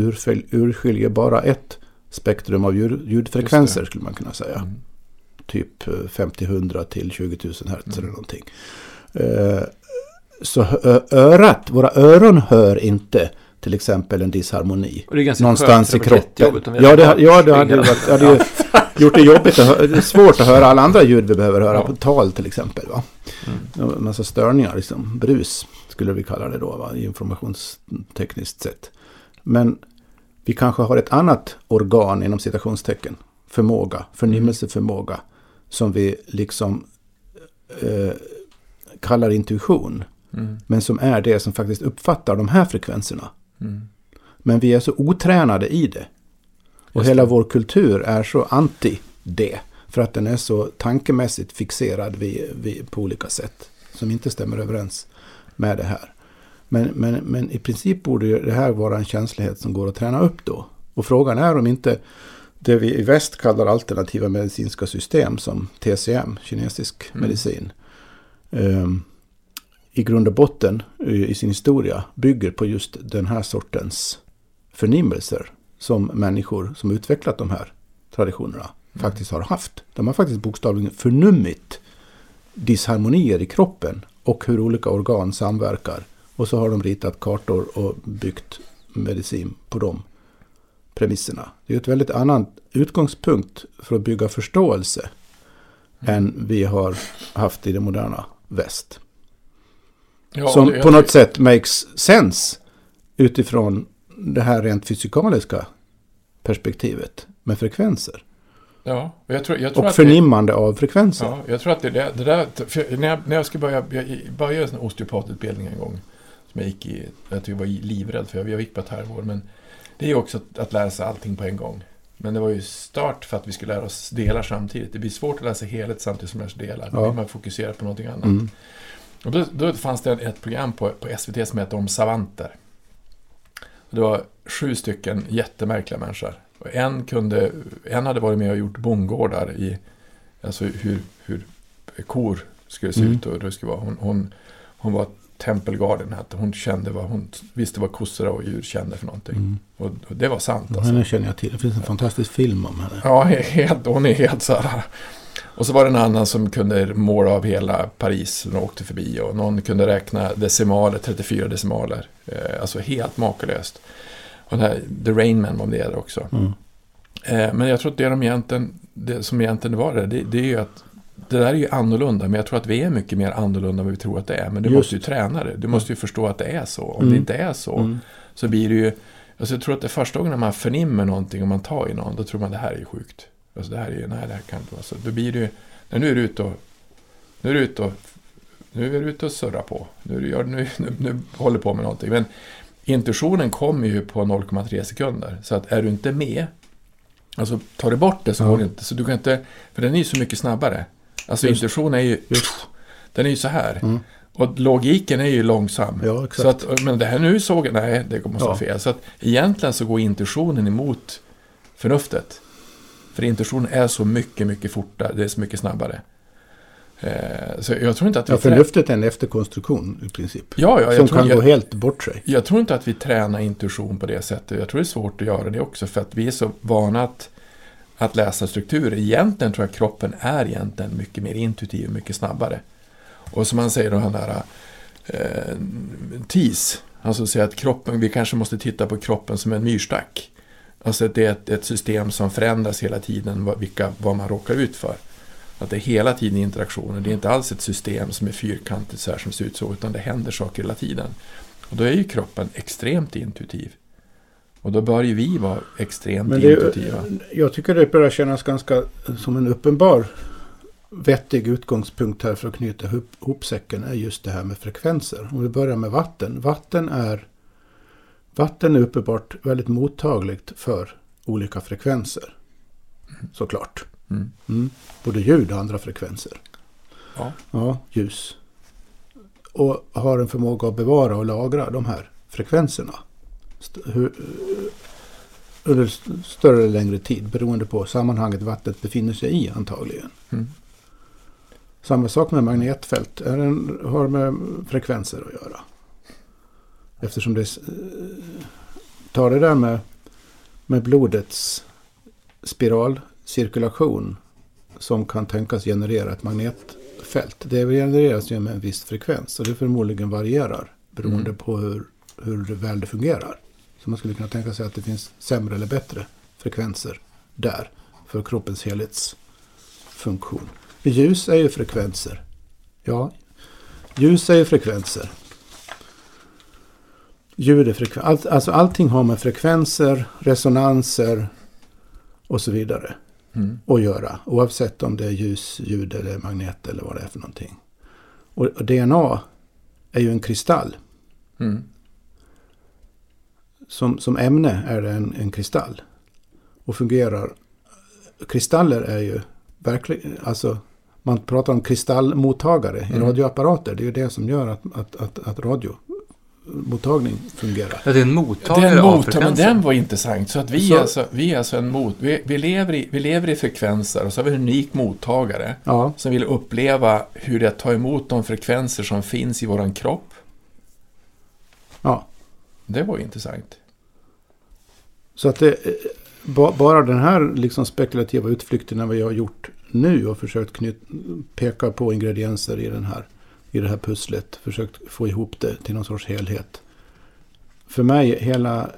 urskiljer bara ett spektrum av ljud, ljudfrekvenser skulle man kunna säga. Mm. Typ 50-100 eh, till 20 000 hertz mm. eller någonting. Uh, så örat, våra öron hör inte till exempel en disharmoni. någonstans i kroppen. Ja, det, ja, det hade, varit, hade ju gjort det jobbigt. Att, det är svårt att höra alla andra ljud vi behöver höra ja. på tal till exempel. Va? Mm. En massa störningar, liksom. brus skulle vi kalla det då, va? informationstekniskt sett. Men vi kanske har ett annat organ inom citationstecken, förmåga, förnimmelseförmåga, som vi liksom eh, kallar intuition. Mm. Men som är det som faktiskt uppfattar de här frekvenserna. Mm. Men vi är så otränade i det. Och hela vår kultur är så anti det. För att den är så tankemässigt fixerad vid, vid, på olika sätt. Som inte stämmer överens med det här. Men, men, men i princip borde det här vara en känslighet som går att träna upp då. Och frågan är om inte det vi i väst kallar alternativa medicinska system som TCM, kinesisk mm. medicin, um, i grund och botten i sin historia bygger på just den här sortens förnimmelser som människor som utvecklat de här traditionerna mm. faktiskt har haft. De har faktiskt bokstavligen förnummit disharmonier i kroppen och hur olika organ samverkar och så har de ritat kartor och byggt medicin på de premisserna. Det är ett väldigt annan utgångspunkt för att bygga förståelse mm. än vi har haft i det moderna väst. Ja, Som det, på något det. sätt makes sense utifrån det här rent fysikaliska perspektivet med frekvenser. Ja, jag tror, jag tror och förnimmande det, av frekvenser. Ja, jag tror att det, det, det där, när, jag, när jag ska börja, jag började en osteopatutbildning en gång Som jag gick i, jag var livrädd för, jag gick på ett halvår. Men det är ju också att, att lära sig allting på en gång. Men det var ju start för att vi skulle lära oss delar samtidigt. Det blir svårt att läsa helhet samtidigt som man lär sig delar. Då Ja. vill man fokusera på någonting annat. Mm. Och då, då fanns det ett program på, på SVT som hette Om savanter. Det var sju stycken jättemärkliga människor. Och en, kunde, en hade varit med och gjort bondgårdar i alltså hur, hur kor skulle se Mm. ut och hur det skulle vara. Hon, hon, hon var tempelgarden. hette. Hon kände vad hon visste vad kossor och djur kände för någonting. Mm. Och, och det var sant. Alltså. Henne känner jag till. Det finns en fantastisk film om henne. Ja, helt, hon är helt så här. Och så var det en annan som kunde måla av hela Paris när de åkte förbi. Och någon kunde räkna decimaler, 34 decimaler. Eh, alltså helt makalöst. Och den här The Rain Man var med där också. Mm. Eh, men jag tror att det, de egentligen, det som egentligen var det, det, det är ju att det där är ju annorlunda, men jag tror att vi är mycket mer annorlunda än vad vi tror att det är. Men du Just. måste ju träna det. Du måste ju förstå att det är så. Om Mm. det inte är så, Mm. så blir det ju... Alltså jag tror att det första gången man förnimmer någonting och man tar i någon, då tror man det här är ju sjukt. Alltså det här är ju, nej det här kan inte vara så. Då blir det ju, nej, nu är du ute och, nu är du ute och, nu är du ute och surrar på. Nu, är du, nu, nu, nu håller du på med någonting. Men intuitionen kommer ju på 0,3 sekunder. Så att är du inte med, alltså tar du bort det så går det inte. Så du kan inte, för den är ju så mycket snabbare. Alltså Just. intuitionen är ju, Just. den är ju så här. Mm. Och logiken är ju långsam. Ja. Så att, men det här nu såg jag, nej, det måste vara Ja. fel. Så att egentligen så går intuitionen emot förnuftet. För intuitionen är så mycket, mycket fortare, det är så mycket snabbare. Eh, så jag tror inte att vi... Ja, förnuftet är en efterkonstruktion i princip. Ja, ja, som tror, kan gå jag, helt bort sig. jag tror inte att vi tränar intuition på det sättet. Jag tror det är svårt att göra det också. För att vi är så vana att, att läsa strukturer. Egentligen tror jag kroppen är egentligen mycket mer intuitiv och mycket snabbare. Och som han säger, då, den där eh, TIS. Alltså säger att kroppen, vi kanske måste titta på kroppen som en myrstack. Alltså att det är ett, ett system som förändras hela tiden, vad, vilka, vad man råkar ut för. Att det är hela tiden interaktioner. Det är inte alls ett system som är fyrkantigt så här som ser ut så, utan det händer saker hela tiden. Och då är ju kroppen extremt intuitiv. Och då bör ju vi vara extremt Men det, intuitiva. jag tycker det börjar kännas ganska som en uppenbar vettig utgångspunkt här för att knyta ihop, säcken är just det här med frekvenser. Om vi börjar med vatten. Vatten är, vatten är uppenbart väldigt mottagligt för olika frekvenser. Såklart. Mm. Mm. Både ljud och andra frekvenser. Ja. Ja, ljus. Och har en förmåga att bevara och lagra de här frekvenserna. St- hur, under st- större eller längre tid beroende på sammanhanget vattnet befinner sig i antagligen. Mm. Samma sak med magnetfält. Är en, har med frekvenser att göra. Eftersom det tar det där med, med blodets spiralcirkulation som kan tänkas generera ett magnetfält. Det genereras ju med en viss frekvens och det förmodligen varierar beroende Mm. på hur, hur väl det fungerar. Så man skulle kunna tänka sig att det finns sämre eller bättre frekvenser där för kroppens helhetsfunktion. Ljus är ju frekvenser. Ja, ljus är ju frekvenser. Ljud är frekvenser. Allt, alltså allting har med frekvenser, resonanser och så vidare Mm. att göra. Oavsett om det är ljus, ljud eller magnet eller vad det är för någonting. Och, och DNA är ju en kristall. Mm. Som, som ämne är det en, en kristall. Och fungerar... Kristaller är ju verkligen... Alltså, man pratar om kristallmottagare i Mm. radioapparater. Det är ju det som gör att, att, att, att radiomottagning fungerar. Ja, det är en mottagare Den av motor, men frekvenser. den var intressant. Så att vi, Så- är alltså, vi är alltså en mot... Vi, vi, lever i, vi lever i frekvenser och så har vi en unik mottagare Ja, som vill uppleva hur det är att ta emot de frekvenser som finns i våran kropp. ja. Det var ju intressant. Så att det, eh, ba, bara den här liksom spekulativa utflykten vi har gjort nu och försökt knyt, peka på ingredienser i, den här, i det här pusslet. Försökt få ihop det till någon sorts helhet. För mig, hela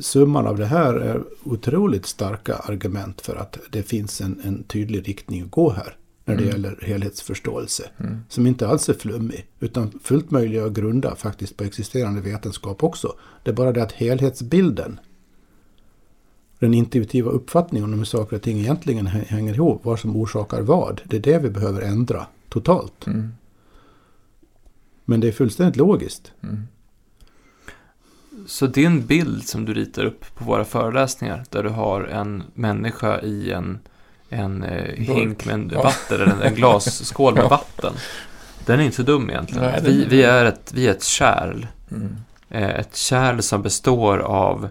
summan av det här är otroligt starka argument för att det finns en, en tydlig riktning att gå här. När det Mm. gäller helhetsförståelse. Mm. Som inte alls är flummig. Utan fullt möjlig att grunda faktiskt på existerande vetenskap också. Det är bara det att helhetsbilden den intuitiva uppfattningen om hur saker och ting egentligen hä- hänger ihop, vad som orsakar vad. Det är det vi behöver ändra totalt. Mm. Men det är fullständigt logiskt. Mm. Så din bild som du ritar upp på våra föreläsningar, där du har en människa i en, en eh, hink med en Ja. vatten, eller en, en glasskål med Ja. vatten. Den är inte så dum egentligen. Nej, vi, är- vi, är ett, vi är ett kärl. Mm. Eh, ett kärl som består av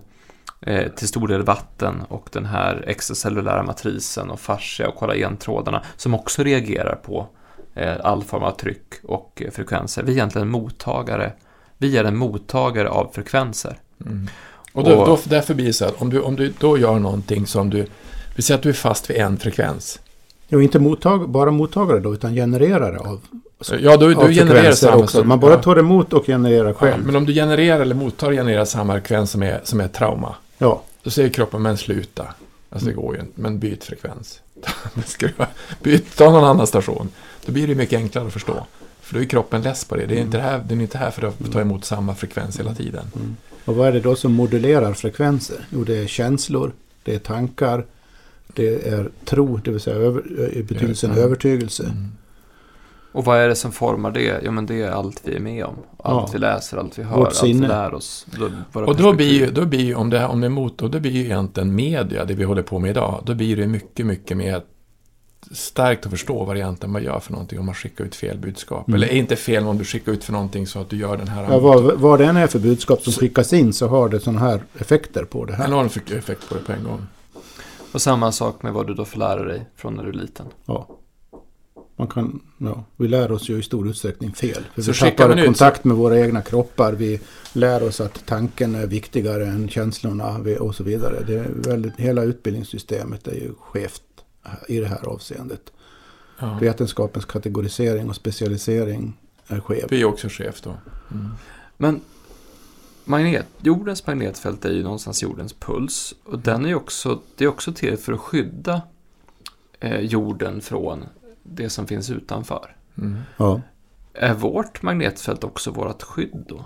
eh, till stor del vatten och den här extracellulära matrisen och fascia och kollagentrådarna som också reagerar på eh, all form av tryck och eh, frekvenser. Vi är egentligen mottagare. Vi är en mottagare av frekvenser. Mm. Och, då, Och- då, därför blir det så att om du, om du då gör någonting som du... Vi säger att du är fast vid en frekvens. Jo, inte mottag, bara mottagare då, utan genererare av, Ja, då, av du genererar samma... också. Man bara ja. tar emot och genererar Ja, själv. men om du genererar eller mottar genererar samma frekvens som är, som är trauma. Ja, Då säger kroppen, men sluta. Alltså det går ju inte, men byt frekvens. Byt, ta någon annan station. Då blir det mycket enklare att förstå. För då är kroppen less på det. det är inte det här, den är inte här för att ta emot samma frekvens hela tiden. och vad är det då som modulerar frekvenser? Jo, det är känslor, det är tankar, det är tro, det vill säga över, i betydelsen övertygelse. Mm. Och vad är det som formar det? Jo, men det är allt vi är med om. Allt Ja. vi läser, allt vi hör, Vårt allt vi sinne. lär oss. Och då blir ju, då blir ju om, det, om det är mot, och då blir ju egentligen media, det vi håller på med idag, då blir det mycket, mycket mer starkt att förstå vad det egentligen man gör för någonting om man skickar ut fel budskap. Mm. Eller är inte fel om du skickar ut för någonting så att du gör den här Ja, vad, vad det än är för budskap som skickas in så har det sådana här effekter på det här. enorm effekt på det på en gång. Och samma sak med vad du då får lära dig från när du är liten. Ja. Man kan, ja, vi lär oss ju i stor utsträckning fel. För Så vi tappar ut- kontakt med våra egna kroppar. Vi lär oss att tanken är viktigare än känslorna vi- och så vidare. Det är väldigt, hela utbildningssystemet är ju skevt i det här avseendet. Ja. Vetenskapens kategorisering och specialisering är skev. Det blir ju också chef då. Mm. Men magnet, jordens magnetfält är ju någonstans jordens puls. Och den är ju också, det är också till för att skydda eh, jorden från det som finns utanför. Mm. Ja. Är vårt magnetfält också vårt skydd då?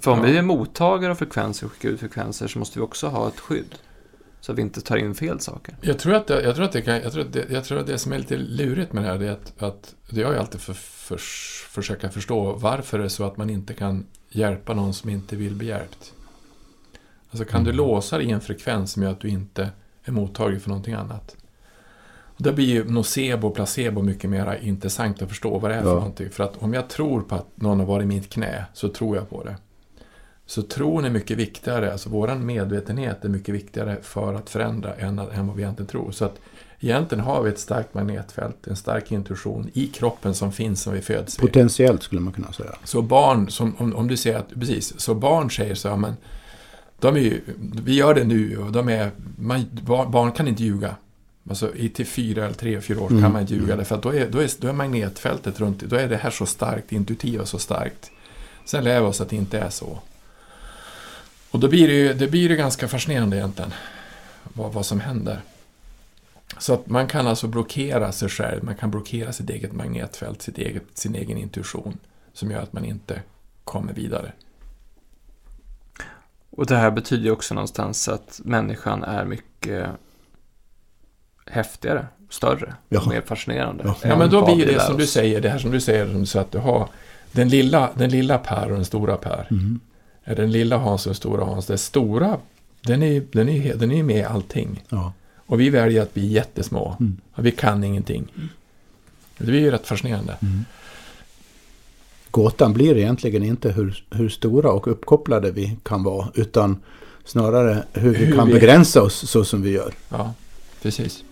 För om Ja. vi är mottagare av frekvenser och skickar ut frekvenser så måste vi också ha ett skydd. Så att vi inte tar in fel saker. Jag tror att det, jag tror att det, kan, jag tror att det, jag tror att det som är lite lurigt med det här är att, att det har jag alltid för, för, försöka förstå varför det är så att man inte kan hjälpa någon som inte vill bli hjälpt. Alltså kan du låsa dig i en frekvens som gör att du inte är mottaglig för någonting annat. Då blir ju nocebo och placebo mycket mer intressant att förstå vad det är för Ja. någonting. För att om jag tror på att någon har varit i mitt knä så tror jag på det. Så tron är mycket viktigare, alltså våran medvetenhet är mycket viktigare för att förändra än, än vad vi egentligen tror. Så att egentligen har vi ett starkt magnetfält, en stark intuition i kroppen som finns som vi föds. Potentiellt skulle man kunna säga. Så barn, som, om, om du säger att, precis, så barn säger så här, men de är ju, vi gör det nu och de är, man, barn kan inte ljuga. Alltså i till fyra eller tre, fyra år Mm. kan man inte ljuga, därför att då är, då, är, då är magnetfältet runt, då är det här så starkt, det intuitiva så starkt. Sen lär vi oss att det inte är så. Och då blir det ju det blir ju ganska fascinerande egentligen, vad, vad som händer. Så att man kan alltså blockera sig själv, man kan blockera sitt eget magnetfält, sitt eget, sin egen intuition, som gör att man inte kommer vidare. Och det här betyder ju också någonstans att människan är mycket häftigare, större, Jaha. mer fascinerande. Ja. Ja, men då blir vi det som du säger, det här som du säger, som du säger att du har den lilla, den lilla Per och den stora Per. Mm. Är Den lilla Hans och den stora Hans. Det stora, den är ju den är, den är med i allting. Ja. Och vi väljer att bli jättesmå. Mm. Vi kan ingenting. Det blir ju rätt fascinerande. Gåtan blir egentligen inte hur, hur stora och uppkopplade vi kan vara. Utan snarare hur vi Hur kan vi- begränsa oss så som vi gör. Ja, precis.